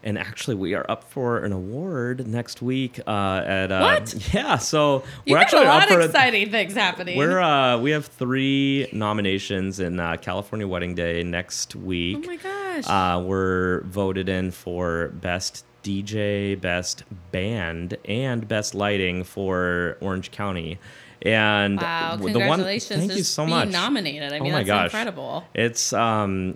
And actually, we are up for an award next week. Uh, at uh, What? Yeah, so You we're actually a lot up for of exciting things happening. We're uh, we have three nominations in uh, California Wedding Day next week. oh my gosh. Uh, we're voted in for best DJ, best band, and best lighting for Orange County. And wow, w- congratulations. thank you so being much. nominated. I Oh mean, my that's gosh. incredible. It's um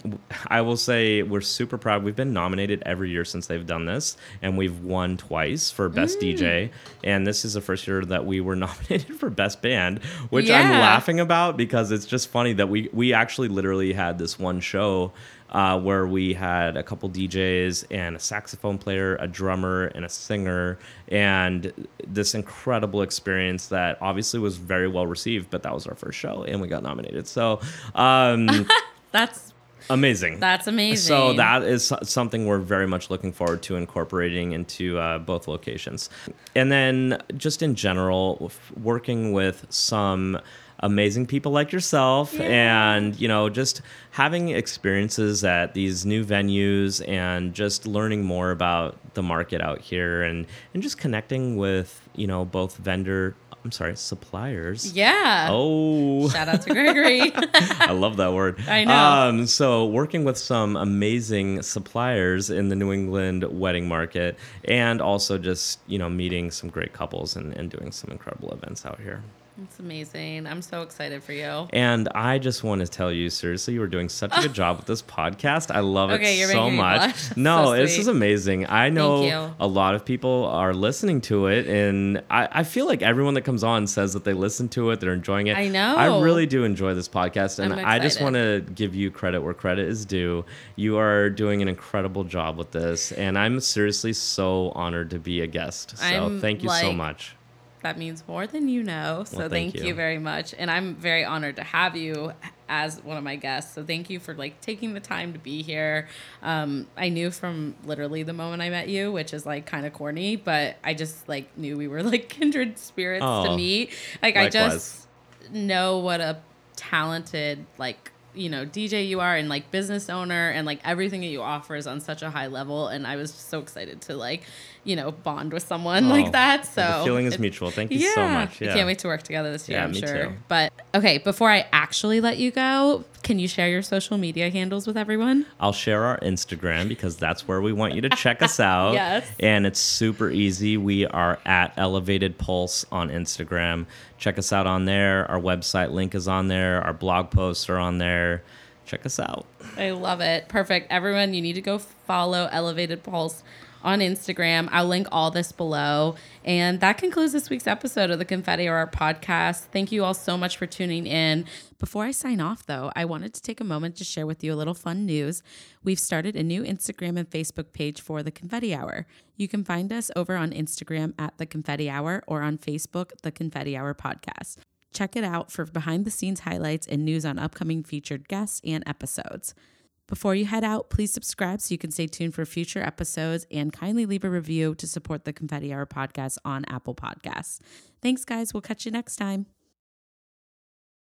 I will say we're super proud. We've been nominated every year since they've done this and we've won twice for best Mm. DJ and this is the first year that we were nominated for best band, which I'm laughing about because it's just funny that we we actually literally had this one show uh, where we had a couple DJs and a saxophone player, a drummer, and a singer, and this incredible experience that obviously was very well received. But that was our first show, and we got nominated. So um, That's amazing. that's amazing. So that is something we're very much looking forward to incorporating into uh, both locations. And then just in general, working with some amazing people like yourself and you know just having experiences at these new venues and just learning more about the market out here and and just connecting with you know both vendor I'm sorry suppliers yeah. oh Shout out to Gregory. I love that word. I know. Um, so working with some amazing suppliers in the New England wedding market, and also just you know meeting some great couples and, and doing some incredible events out here. It's amazing. I'm so excited for you. And I just want to tell you, seriously, you are doing such a good job with this podcast. I love Okay, it so much. No, So this is amazing. I know a lot of people are listening to it, and I, I feel like everyone that comes on says that they listen to it, they're enjoying it. I know. I really do enjoy this podcast, and I'm just want to give you credit where credit is due. You are doing an incredible job with this, and I'm seriously so honored to be a guest. So I'm, thank you so much. That means more than you know. So Well, thank, thank you. you. very much. And I'm very honored to have you as one of my guests. So thank you for like taking the time to be here. Um, I knew from literally the moment I met you, which is like kind of corny, but I just like knew we were like kindred spirits to Oh, meet. Like I just know what a talented like you know DJ you are and like business owner and like everything that you offer is on such a high level and I was so excited to like you know bond with someone Oh, like that so the feeling is it- mutual. Thank you so much. I Yeah. can't wait to work together this year, Yeah, I'm me sure. too. But okay, before I actually let you go, can you share your social media handles with everyone? I'll share our Instagram because that's where we want you to check us out. Yes. And it's super easy. We are at Elevated Pulse on Instagram. Check us out on there. Our website link is on there. Our blog posts are on there. Check us out. I love it. Perfect. Everyone, you need to go follow Elevated Pulse on Instagram. I'll link all this below. And that concludes this week's episode of the Confetti Hour podcast. Thank you all so much for tuning in. Before I sign off, though, I wanted to take a moment to share with you a little fun news. We've started a new Instagram and Facebook page for the Confetti Hour. You can find us over on Instagram at the Confetti Hour or on Facebook, the Confetti Hour Podcast. Check it out for behind the scenes highlights and news on upcoming featured guests and episodes. Before you head out, please subscribe so you can stay tuned for future episodes and kindly leave a review to support the Confetti Hour podcast on Apple Podcasts. Thanks, guys. We'll catch you next time.